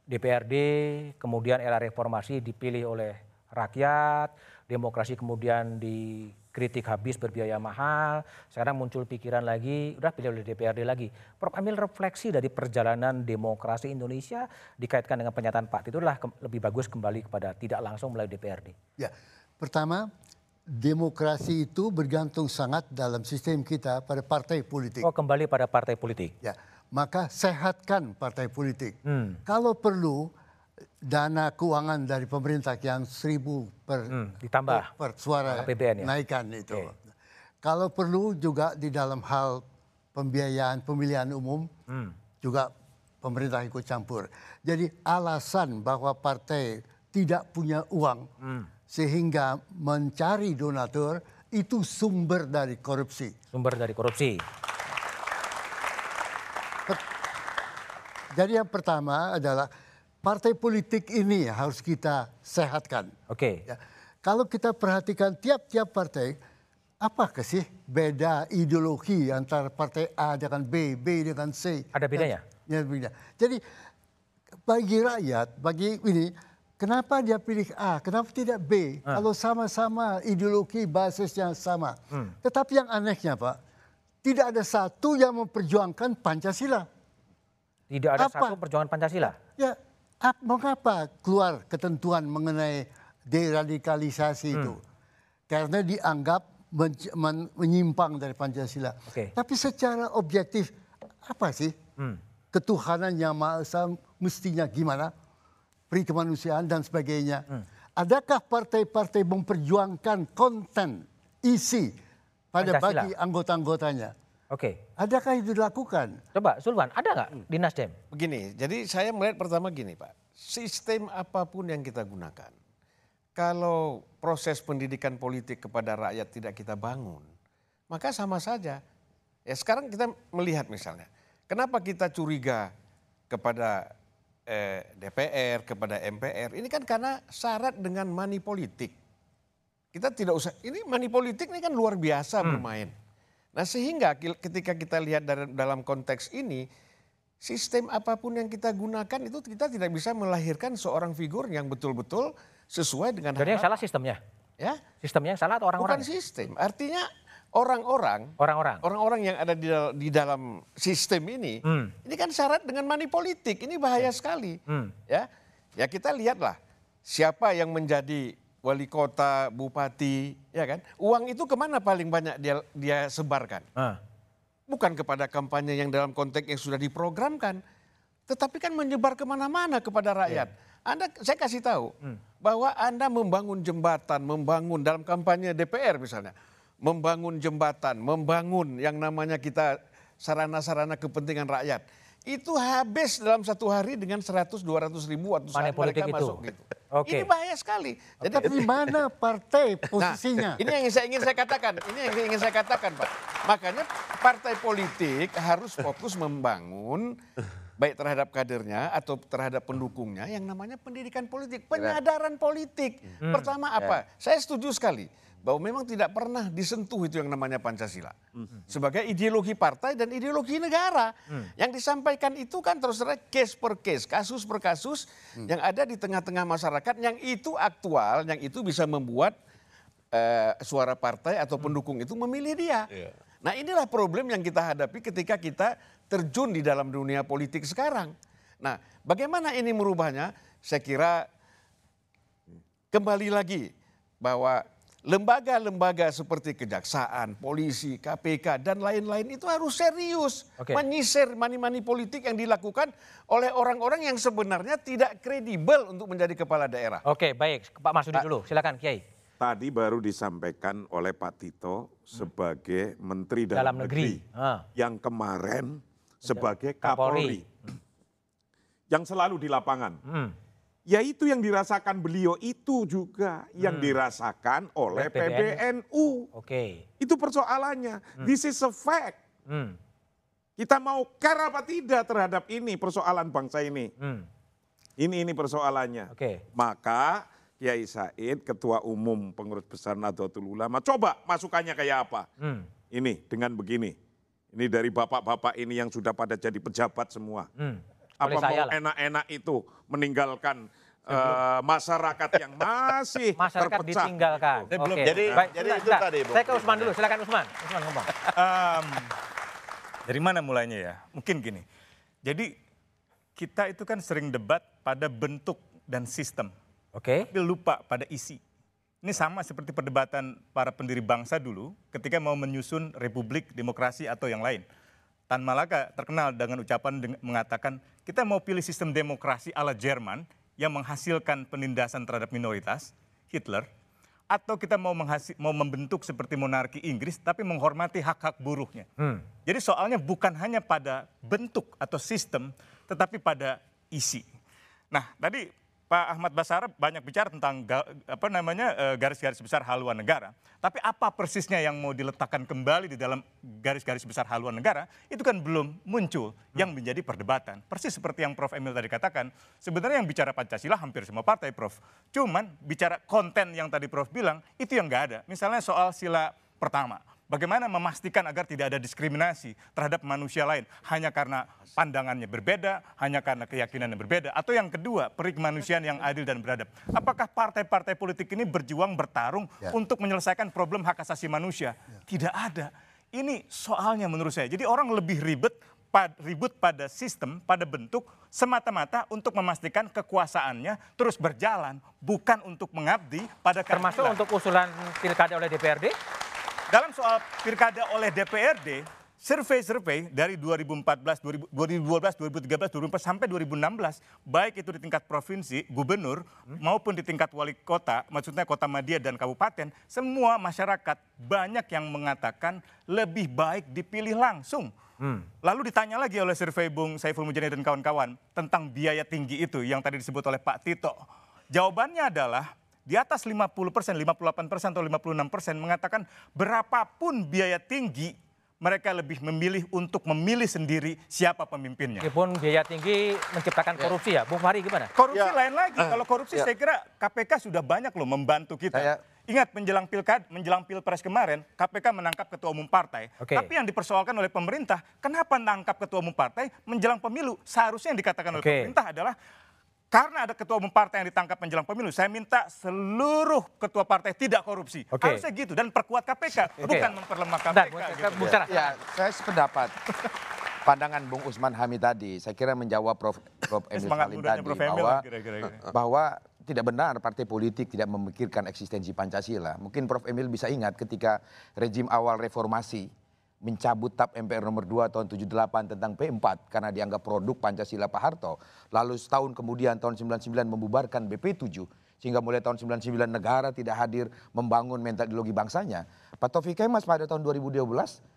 DPRD, kemudian era reformasi dipilih oleh rakyat, demokrasi kemudian dikritik habis berbiaya mahal, sekarang muncul pikiran lagi, udah pilih oleh DPRD lagi. Prof. Emil refleksi dari perjalanan demokrasi Indonesia dikaitkan dengan pernyataan Pak Tito adalah lebih bagus kembali kepada tidak langsung melalui DPRD. Ya, pertama demokrasi itu bergantung sangat dalam sistem kita pada partai politik. Oh kembali pada partai politik. Ya, maka sehatkan partai politik. Hmm. Kalau perlu dana keuangan dari pemerintah yang seribu per, Hmm, ditambah. per, per suara APBN ya? naikkan itu. Kalau perlu juga di dalam hal pembiayaan pemilihan umum Hmm. juga pemerintah ikut campur. Jadi alasan bahwa partai tidak punya uang Hmm. sehingga mencari donatur itu sumber dari korupsi. Sumber dari korupsi. Jadi yang pertama adalah partai politik ini harus kita sehatkan. Oke. Ya. Kalau kita perhatikan tiap-tiap partai, apakah sih beda ideologi antara partai A dengan B, B dengan C? Ada bedanya? Ya, beda. Jadi bagi rakyat, bagi ini, kenapa dia pilih A, kenapa tidak B? Ah. Kalau sama-sama ideologi basisnya sama. Hmm. Tetapi yang anehnya Pak, tidak ada satu yang memperjuangkan Pancasila. Tidak ada Apa? satu perjuangan Pancasila. Ya, mengapa keluar ketentuan mengenai deradikalisasi itu? Karena dianggap men- men- menyimpang dari Pancasila. Oke. Tapi secara objektif, apa sih Hmm. ketuhanan yang Maha Esa mestinya gimana? Peri kemanusiaan dan sebagainya. Hmm. Adakah partai-partai memperjuangkan konten, isi pada Pancasila. bagi anggota-anggotanya? Oke. Adakah itu dilakukan? Coba Sulwan, ada nggak di Nasdem? Begini, jadi saya melihat pertama gini Pak, sistem apa pun yang kita gunakan, kalau proses pendidikan politik kepada rakyat tidak kita bangun, maka sama saja. Ya sekarang kita melihat misalnya, kenapa kita curiga kepada eh, DPR, kepada MPR, ini kan karena syarat dengan money politik. Kita tidak usah, ini money politik ini kan luar biasa bermain. Nah sehingga ketika kita lihat dalam konteks ini, sistem apa pun yang kita gunakan itu kita tidak bisa melahirkan seorang figur yang betul-betul sesuai dengan Jadi yang salah sistemnya. Ya, Sistemnya yang salah atau orang-orang? bukan sistem. Artinya orang-orang Orang-orang. orang-orang yang ada di, dal- di dalam sistem ini, Hmm. ini kan syarat dengan money politik. Ini bahaya sekali. Hmm. Ya, ya kita lihatlah siapa yang menjadi wali kota, bupati, ya kan? Uang itu ke mana paling banyak dia dia sebarkan? Ah. Bukan kepada kampanye yang dalam konteks yang sudah diprogramkan, tetapi kan menyebar ke mana-mana kepada rakyat. Anda, saya kasih tahu bahwa Anda membangun jembatan, membangun dalam kampanye DPR misalnya, membangun jembatan, membangun yang namanya kita sarana-sarana kepentingan rakyat. Itu habis dalam satu hari dengan 100-200 ribu waktu Money saat mereka itu. masuk gitu. Oke. Ini bahaya sekali. Jadi Tapi mana partai posisinya? Nah, ini yang saya ingin saya katakan. Ini yang ingin saya katakan, Pak. Makanya partai politik harus fokus membangun baik terhadap kadernya atau terhadap pendukungnya yang namanya pendidikan politik, penyadaran politik. Hmm. Pertama apa? Saya setuju sekali bahwa memang tidak pernah disentuh itu yang namanya Pancasila. Sebagai ideologi partai dan ideologi negara. Yang disampaikan itu kan terus terang case per case, kasus per kasus yang ada di tengah-tengah masyarakat yang itu aktual, yang itu bisa membuat eh, suara partai atau pendukung itu memilih dia. Nah inilah problem yang kita hadapi ketika kita terjun di dalam dunia politik sekarang. Nah bagaimana ini merubahnya? Saya kira kembali lagi bahwa lembaga-lembaga seperti kejaksaan, polisi, KPK dan lain-lain itu harus serius Oke. menyisir money-money politik yang dilakukan oleh orang-orang yang sebenarnya tidak kredibel untuk menjadi kepala daerah. Oke, baik. Pak Masudi dulu. Silakan, Kiai. Tadi baru disampaikan oleh Pak Tito sebagai Menteri Dalam, Dalam negeri. Negeri, Ah. yang kemarin sebagai Kapolri. Kapolri, yang selalu di lapangan. Hmm. Ya itu yang dirasakan beliau itu juga yang dirasakan oleh PBNU. PBNU. Oke. Itu persoalannya. This is a fact. Hmm. Kita mau care apa tidak terhadap ini persoalan bangsa ini. Hmm. Ini ini persoalannya. Oke. Maka Kiai Said, Ketua Umum Pengurus Besar Nahdlatul Ulama, coba masukannya kayak apa? Hmm. Ini dengan begini. Ini dari bapak-bapak ini yang sudah pada jadi pejabat semua. Hmm. Apa mau enak-enak itu meninggalkan eh, masyarakat yang masih Masyarakat terpecah. ditinggalkan. Oke. jadi- Baik, jadi itu sebentar. tadi, Bung. Saya ke Usman dulu. Silakan Usman. Usman ngomong. Em, dari mana mulainya ya? Mungkin gini. Jadi kita itu kan sering debat pada bentuk dan sistem. Oke. Tapi lupa pada isi. Ini sama seperti perdebatan para pendiri bangsa dulu ketika mau menyusun republik, demokrasi atau yang lain. Tan Malaka terkenal dengan ucapan mengatakan kita mau pilih sistem demokrasi ala Jerman yang menghasilkan penindasan terhadap minoritas, Hitler, atau kita mau, mau membentuk seperti monarki Inggris tapi menghormati hak-hak buruhnya. Hmm. Jadi soalnya bukan hanya pada bentuk atau sistem, tetapi pada isi. Nah, tadi Pak Ahmad Basara banyak bicara tentang apa namanya eh, garis-garis besar haluan negara. Tapi apa persisnya yang mau diletakkan kembali di dalam garis-garis besar haluan negara itu kan belum muncul yang menjadi perdebatan. Persis seperti yang Prof Emil tadi katakan, sebenarnya yang bicara Pancasila hampir semua partai, Prof. Cuman bicara konten yang tadi Prof bilang itu yang nggak ada. Misalnya soal sila pertama. Bagaimana memastikan agar tidak ada diskriminasi terhadap manusia lain hanya karena pandangannya berbeda, hanya karena keyakinannya berbeda, atau yang kedua peri kemanusiaan yang adil dan beradab. Apakah partai-partai politik ini berjuang bertarung untuk menyelesaikan problem hak asasi manusia? Tidak ada. Ini soalnya menurut saya. Jadi orang lebih ribet pad- ribut pada sistem, pada bentuk semata-mata untuk memastikan kekuasaannya terus berjalan, bukan untuk mengabdi pada Termasuk keadilan. untuk usulan pilkada oleh DPRD? Dalam soal pilkada oleh DPRD, survei-survei dari 2014, 2000 2012, 2013, 2014 sampai 2016, baik itu di tingkat provinsi, gubernur, maupun di tingkat wali kota, maksudnya kota Madia dan kabupaten, semua masyarakat banyak yang mengatakan lebih baik dipilih langsung. Lalu ditanya lagi oleh survei Bung Saiful Mujani dan kawan-kawan tentang biaya tinggi itu yang tadi disebut oleh Pak Tito. Jawabannya adalah di atas 50 persen, 58 persen atau 56 persen mengatakan berapapun biaya tinggi mereka lebih memilih untuk memilih sendiri siapa pemimpinnya. Meskipun biaya tinggi menciptakan korupsi ya, Bung Fahri gimana? Korupsi Ya. lain lagi. Kalau korupsi ya. saya kira KPK sudah banyak loh membantu kita. Saya- Ingat menjelang pilkad, menjelang pilpres kemarin, KPK menangkap ketua umum partai. Oke. Tapi yang dipersoalkan oleh pemerintah, kenapa menangkap ketua umum partai menjelang pemilu? Seharusnya yang dikatakan oleh Oke. pemerintah adalah karena ada ketua umum partai yang ditangkap menjelang pemilu, saya minta seluruh ketua partai tidak korupsi. Oke. Harusnya gitu dan perkuat KPK, Oke. bukan memperlemah KPK. Bung- gitu. Sarah. Ya, saya sependapat. Pandangan Bung Usman Hamid tadi, saya kira menjawab Prof. Prof. Emil Semangat Salim tadi Prof. Emil bahwa lah kira-kira. bahwa tidak benar partai politik tidak memikirkan eksistensi Pancasila. Mungkin Prof. Emil bisa ingat ketika rejim awal reformasi mencabut TAP MPR nomor 2 tahun 78 tentang P4 karena dianggap produk Pancasila Pak Harto. Lalu setahun kemudian tahun 99 membubarkan BP7 sehingga mulai tahun 99 negara tidak hadir membangun mental ideologi bangsanya. Pak Taufik Kemas pada tahun 2012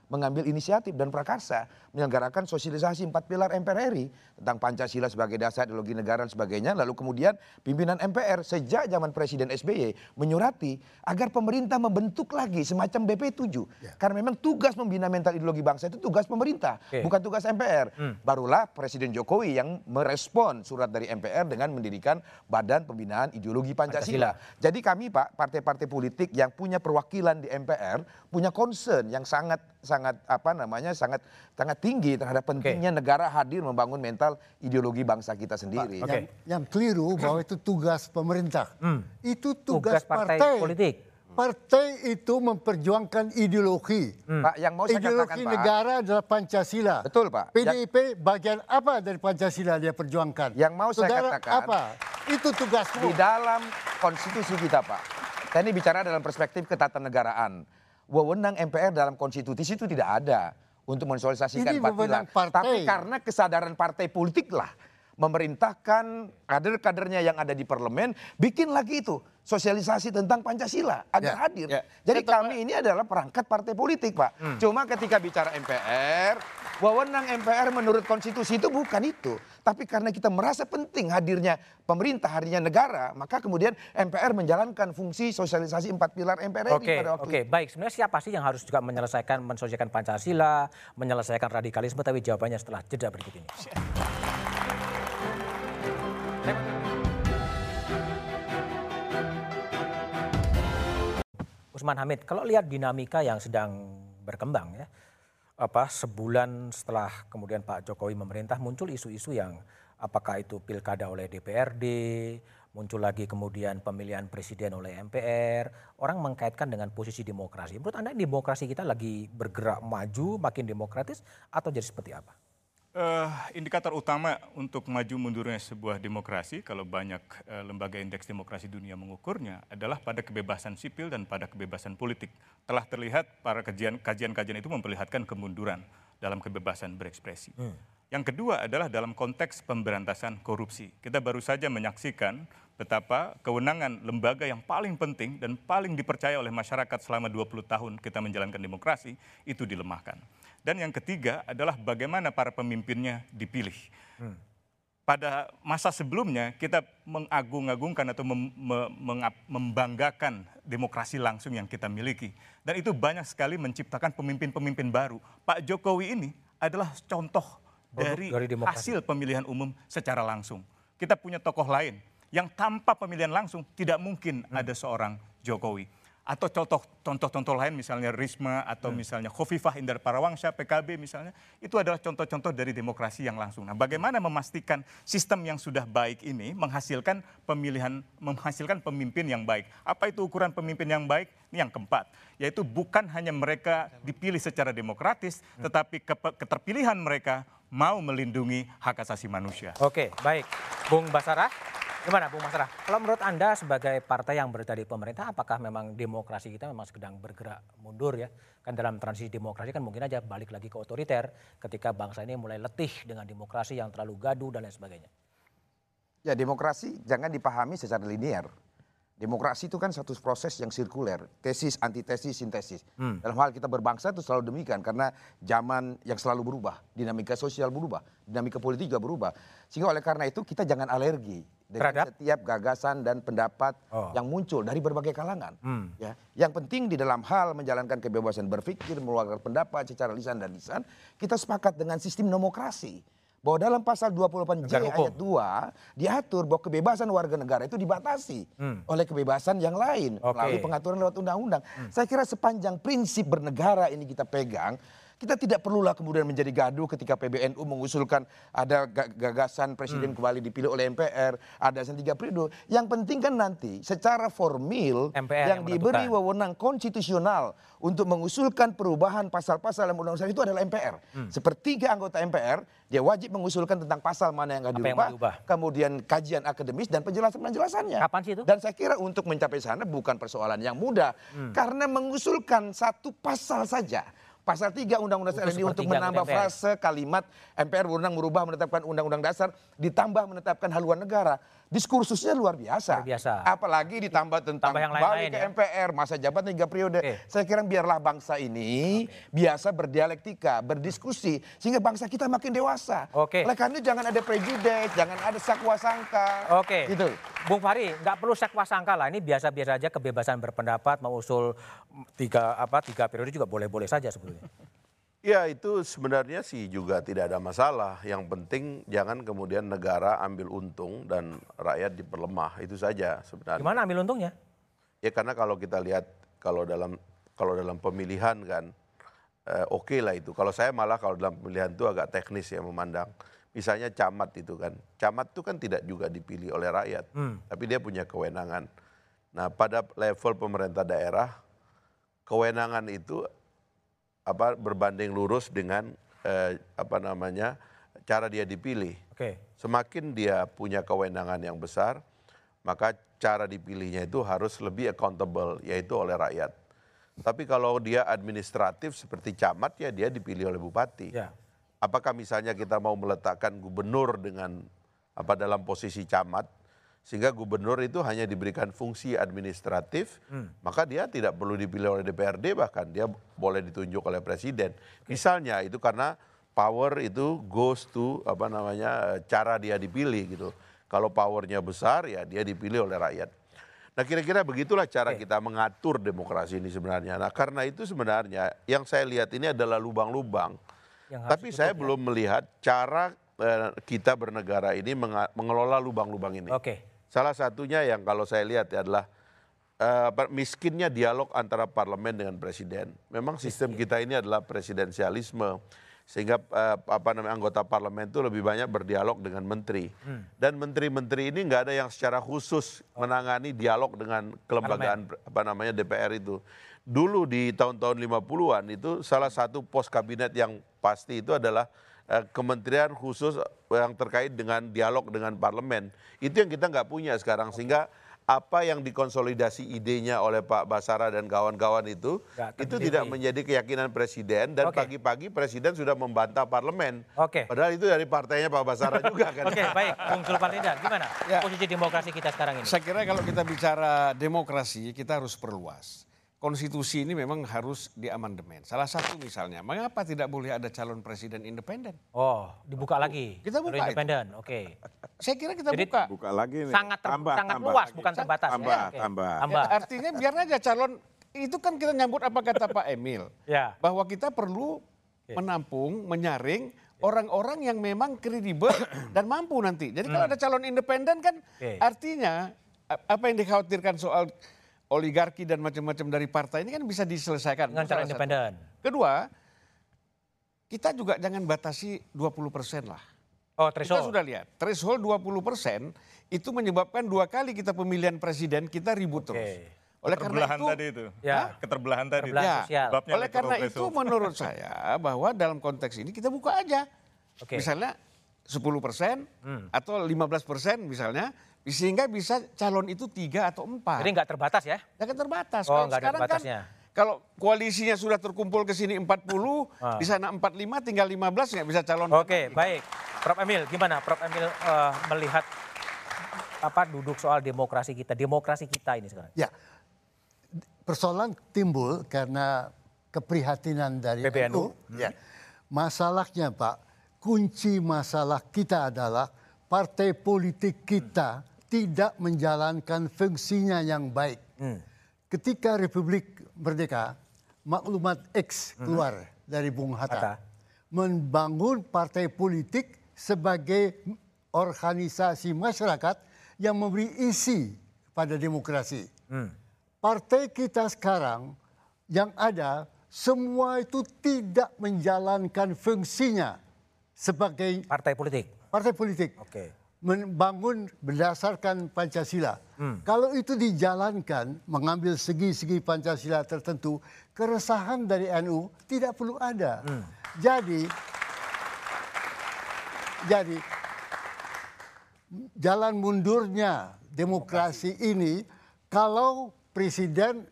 mengambil inisiatif dan prakarsa menyelenggarakan sosialisasi empat pilar MPR RI tentang Pancasila sebagai dasar ideologi negara dan sebagainya. Lalu kemudian pimpinan MPR sejak zaman Presiden SBY menyurati agar pemerintah membentuk lagi semacam BP7. Karena memang tugas membina mental ideologi bangsa itu tugas pemerintah, Oke. bukan tugas MPR. Barulah Presiden Jokowi yang merespon surat dari MPR dengan mendirikan Badan Pembinaan Ideologi Pancasila. Jadi kami Pak, partai-partai politik yang punya perwakilan di MPR punya concern yang sangat sangat apa namanya sangat sangat tinggi terhadap pentingnya negara hadir membangun mental ideologi bangsa kita sendiri. Yang, yang keliru bahwa itu tugas pemerintah. Itu tugas, Tugas partai partai. politik. Partai itu memperjuangkan ideologi. Pak, yang mau saya ideologi katakan Pak, negara adalah Pancasila. Betul, Pak. PDIP bagian apa dari Pancasila dia perjuangkan? Yang mau saya Saudara, katakan- apa? Itu tugasmu. di dalam konstitusi kita Pak. Saya ini bicara dalam perspektif ketatanegaraan. Wewenang MPR dalam konstitusi itu tidak ada untuk mensosialisasikan partai. Tapi karena kesadaran partai politik lah memerintahkan kader-kadernya yang ada di parlemen bikin lagi itu sosialisasi tentang Pancasila agar Ya, hadir. ya. Jadi kami ini adalah perangkat partai politik, Pak. Cuma ketika bicara MPR, wewenang MPR menurut konstitusi itu bukan itu. Tapi karena kita merasa penting hadirnya pemerintah, hadirnya negara, maka kemudian MPR menjalankan fungsi sosialisasi empat pilar MPR Oke, pada waktu oke, baik. Sebenarnya siapa sih yang harus juga menyelesaikan, mensosialisasikan Pancasila, menyelesaikan radikalisme? Tapi jawabannya setelah jeda berikut ini. Usman Hamid, kalau lihat dinamika yang sedang berkembang ya, apa sebulan setelah kemudian Pak Jokowi memerintah muncul isu-isu yang apakah itu pilkada oleh DPRD, muncul lagi kemudian pemilihan presiden oleh MPR, orang mengkaitkan dengan posisi demokrasi. Menurut Anda demokrasi kita lagi bergerak maju, makin demokratis atau jadi seperti apa? Eh, indikator utama untuk maju mundurnya sebuah demokrasi, kalau banyak eh, lembaga indeks demokrasi dunia mengukurnya, adalah pada kebebasan sipil dan pada kebebasan politik. Telah terlihat para kajian- kajian-kajian itu memperlihatkan kemunduran dalam kebebasan berekspresi. Yang kedua adalah dalam konteks pemberantasan korupsi. Kita baru saja menyaksikan betapa kewenangan lembaga yang paling penting dan paling dipercaya oleh masyarakat selama 20 tahun kita menjalankan demokrasi itu dilemahkan. Dan yang ketiga adalah bagaimana para pemimpinnya dipilih. Pada masa sebelumnya kita mengagung-agungkan atau mem- me- mengap- membanggakan demokrasi langsung yang kita miliki. Dan itu banyak sekali menciptakan pemimpin-pemimpin baru. Pak Jokowi ini adalah contoh dari, dari demokrasi. hasil pemilihan umum secara langsung. Kita punya tokoh lain yang tanpa pemilihan langsung tidak mungkin ada seorang Jokowi. Atau contoh contoh-contoh lain misalnya Risma atau misalnya Khofifah Indar Parawangsa PKB misalnya itu adalah contoh-contoh dari demokrasi yang langsung. Nah, bagaimana memastikan sistem yang sudah baik ini menghasilkan pemilihan menghasilkan pemimpin yang baik. Apa itu ukuran pemimpin yang baik? Ini yang keempat, yaitu bukan hanya mereka dipilih secara demokratis, tetapi kepe- keterpilihan mereka mau melindungi hak asasi manusia. Oke, baik. Bung Basarah, gimana Bung Basarah? Kalau menurut Anda sebagai partai yang berada di pemerintah, apakah memang demokrasi kita memang sedang bergerak mundur ya? Kan dalam transisi demokrasi kan mungkin aja balik lagi ke otoriter ketika bangsa ini mulai letih dengan demokrasi yang terlalu gaduh dan lain sebagainya. Ya demokrasi jangan dipahami secara linear. Demokrasi itu kan satu proses yang sirkuler, tesis, antitesis, sintesis. Dalam hal kita berbangsa itu selalu demikian karena zaman yang selalu berubah, dinamika sosial berubah, dinamika politik juga berubah. Sehingga oleh karena itu kita jangan alergi Terhadap? setiap gagasan dan pendapat Oh. yang muncul dari berbagai kalangan. Hmm. Ya, yang penting di dalam hal menjalankan kebebasan berpikir, mengeluarkan pendapat secara lisan dan lisan, kita sepakat dengan sistem demokrasi. Bahwa dalam pasal 28J Negara hukum. ayat 2 diatur bahwa kebebasan warga negara itu dibatasi Hmm. oleh kebebasan yang lain Oke. melalui pengaturan lewat undang-undang. Saya kira sepanjang prinsip bernegara ini kita pegang, kita tidak perlulah kemudian menjadi gaduh ketika PBNU mengusulkan ada ga- gagasan presiden kembali dipilih oleh MPR, ada yang tiga periode. Yang penting kan nanti secara formil MPR yang, yang diberi wewenang konstitusional untuk mengusulkan perubahan pasal-pasal dalam undang-undang itu adalah MPR. Sepertiga anggota MPR dia wajib mengusulkan tentang pasal mana yang akan Apa yang dirubah, diubah? kemudian kajian akademis dan penjelasan-penjelasannya. Kapan sih itu? Dan saya kira untuk mencapai sana bukan persoalan yang mudah. Hmm. Karena mengusulkan satu pasal saja. Pasal 3 Undang-Undang dasar ini untuk menambah MPR. frase kalimat MPR berwenang merubah menetapkan Undang-Undang dasar ditambah menetapkan haluan negara. Diskursusnya luar biasa. Luar biasa. Apalagi ditambah tentang Tambah yang balik lain-lain ke ya. MPR masa jabatan tiga periode. Saya kira biarlah bangsa ini biasa berdialektika, berdiskusi sehingga bangsa kita makin dewasa. Oke. Oleh karena itu jangan ada prejudice, jangan ada sakwa sangka. Oke. Gitu. Bung Fahri, nggak perlu sakwa sangka lah. Ini biasa-biasa aja kebebasan berpendapat, mau usul tiga apa tiga periode juga boleh-boleh saja sebetulnya. Ya itu sebenarnya sih juga tidak ada masalah. Yang penting jangan kemudian negara ambil untung dan rakyat diperlemah. Itu saja sebenarnya. Gimana ambil untungnya? Ya karena kalau kita lihat kalau dalam kalau dalam pemilihan kan eh, oke lah itu. Kalau saya malah kalau dalam pemilihan itu agak teknis ya memandang. Misalnya camat itu kan. Camat itu kan tidak juga dipilih oleh rakyat. Hmm. Tapi dia punya kewenangan. Nah pada level pemerintah daerah kewenangan itu apa berbanding lurus dengan eh, apa namanya cara dia dipilih. Oke. Semakin dia punya kewenangan yang besar, maka cara dipilihnya itu harus lebih accountable, yaitu oleh rakyat. Tapi kalau dia administratif seperti camat, ya dia dipilih oleh bupati. Ya. Apakah misalnya kita mau meletakkan gubernur dengan apa dalam posisi camat, sehingga gubernur itu hanya diberikan fungsi administratif, Hmm. maka dia tidak perlu dipilih oleh DPRD bahkan dia boleh ditunjuk oleh presiden. Misalnya itu karena power itu goes to apa namanya cara dia dipilih gitu. Kalau powernya besar ya dia dipilih oleh rakyat. Nah kira-kira begitulah cara kita mengatur demokrasi ini sebenarnya. Nah karena itu sebenarnya yang saya lihat ini adalah lubang-lubang. Tapi saya belum melihat cara eh, kita bernegara ini mengelola lubang-lubang ini. Oke. Salah satunya yang kalau saya lihat ya adalah eh, apa, miskinnya dialog antara parlemen dengan presiden. Memang sistem kita ini adalah presidensialisme sehingga eh, apa namanya anggota parlemen itu lebih banyak berdialog dengan menteri. Hmm. Dan menteri-menteri ini nggak ada yang secara khusus menangani dialog dengan kelembagaan apa namanya DPR itu. Dulu di tahun-tahun 50-an itu salah satu pos kabinet yang pasti itu adalah kementerian khusus yang terkait dengan dialog dengan parlemen. Itu yang kita nggak punya sekarang sehingga apa yang dikonsolidasi idenya oleh Pak Basara dan kawan-kawan itu itu terdiri. tidak menjadi keyakinan presiden dan pagi-pagi presiden sudah membantah parlemen. Oke. Padahal itu dari partainya Pak Basara juga kan. Oke, baik. Bung Sulpan gimana Ya. posisi demokrasi kita sekarang ini? Saya kira kalau kita bicara demokrasi, kita harus perluas. Konstitusi ini memang harus diamandemen. Salah satu misalnya, mengapa tidak boleh ada calon presiden independen? Oh, dibuka lagi. Kita buka independen. Oke. Saya kira kita Jadi buka. Buka lagi nih. Sangat ter- Tambah, sangat tambah luas, lagi. bukan terbatas. Tambah, ya? Oke. tambah. Tambah. Ya, artinya biar aja calon itu kan kita nyambut apa kata Pak Emil. Ya. Bahwa kita perlu menampung, menyaring orang-orang yang memang kredibel dan mampu nanti. Jadi kalau ada calon independen kan Oke. artinya apa yang dikhawatirkan soal oligarki dan macam-macam dari partai ini kan bisa diselesaikan. Dengan Itu cara independen. Kedua, kita juga jangan batasi 20 persen lah. Oh, Kita threshold. sudah lihat, threshold 20 persen itu menyebabkan dua kali kita pemilihan presiden kita ribut terus. Oleh karena Keterbelahan itu, tadi itu. Ya. Keterbelahan tadi. Keterbelahan Ya, sosial. Sebabnya oleh karena itu threshold. menurut saya bahwa dalam konteks ini kita buka aja. Oke. Misalnya 10 persen Hmm. atau 15 persen misalnya, sehingga bisa calon itu tiga atau empat. Jadi nggak terbatas ya? Jangan terbatas. Oh, Kalau nggak ada sekarang kan batasnya. kalau koalisinya sudah terkumpul ke sini 40, Ah. di sana 45, tinggal 15 nggak bisa calon. Oke, baik. Prof Emil, gimana Prof Emil eh, melihat apa duduk soal demokrasi kita, demokrasi kita ini sekarang? Ya, persoalan timbul karena keprihatinan dari PBNU. NU. Ya. Masalahnya Pak, kunci masalah kita adalah partai politik kita tidak menjalankan fungsinya yang baik. Ketika Republik Merdeka, maklumat X keluar dari Bung Hatta, Hatta. membangun partai politik sebagai organisasi masyarakat yang memberi isi pada demokrasi. Partai kita sekarang yang ada semua itu tidak menjalankan fungsinya sebagai Partai politik. partai politik Oke. Membangun berdasarkan Pancasila. Kalau itu dijalankan mengambil segi-segi Pancasila tertentu, keresahan dari NU tidak perlu ada. Jadi jadi jalan mundurnya demokrasi ini kalau presiden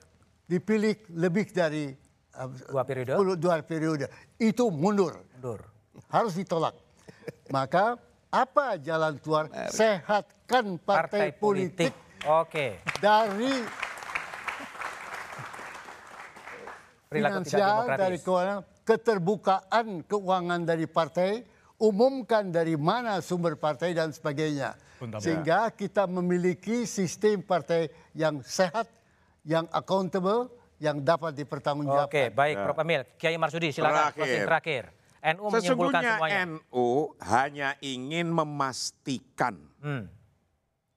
dipilih lebih dari uh, Dua periode. 10 dua periode itu mundur Mundur. harus ditolak. Maka apa jalan keluar? Sehatkan partai, politik, Oke. dari finansial, dari keuangan, keterbukaan keuangan dari partai, umumkan dari mana sumber partai dan sebagainya. Sehingga kita memiliki sistem partai yang sehat, yang accountable, yang dapat dipertanggungjawabkan. Oke, baik Prof. Emil. Kiai Marsudi silakan terakhir. NU menyimpulkan Sesungguhnya semuanya. NU hanya ingin memastikan Hmm.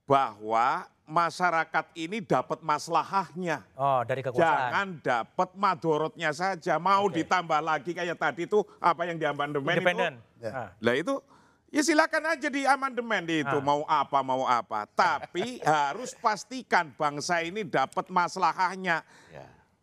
bahwa masyarakat ini dapat maslahahnya. Oh, dari kekuasaan. Jangan dapat madorotnya saja. Mau ditambah lagi kayak tadi itu apa yang di amandemen Independen. itu. Ah. Lah itu ya silakan aja di amandemen itu Ah. mau apa mau apa. Tapi harus pastikan bangsa ini dapat maslahahnya.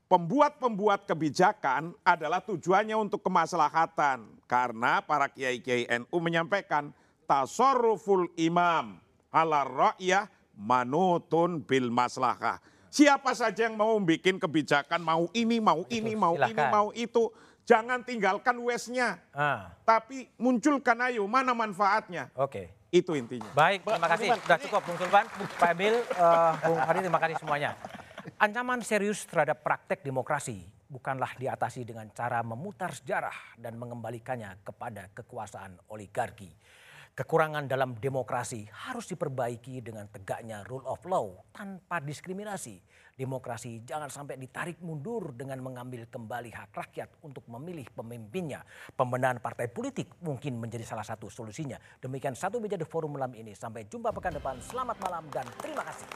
Pembuat-pembuat kebijakan adalah tujuannya untuk kemaslahatan. Karena para kiai-kiai NU menyampaikan tasorruful imam ala ra'yah manutun bil maslahah. Siapa saja yang mau bikin kebijakan mau ini, mau ini, mau ini, silahkan. mau itu. Jangan tinggalkan wesnya. Ah, Tapi munculkan ayo mana manfaatnya. Oke. Itu intinya. Baik, terima kasih. Sudah cukup Bung Sulpan, Pak Emil, eh, Bung Hadi, terima kasih semuanya. Ancaman serius terhadap praktek demokrasi bukanlah diatasi dengan cara memutar sejarah dan mengembalikannya kepada kekuasaan oligarki. Kekurangan dalam demokrasi harus diperbaiki dengan tegaknya rule of law tanpa diskriminasi. Demokrasi jangan sampai ditarik mundur dengan mengambil kembali hak rakyat untuk memilih pemimpinnya. Pembenahan partai politik mungkin menjadi salah satu solusinya. Demikian satu meja The Forum malam ini. Sampai jumpa pekan depan. Selamat malam dan terima kasih.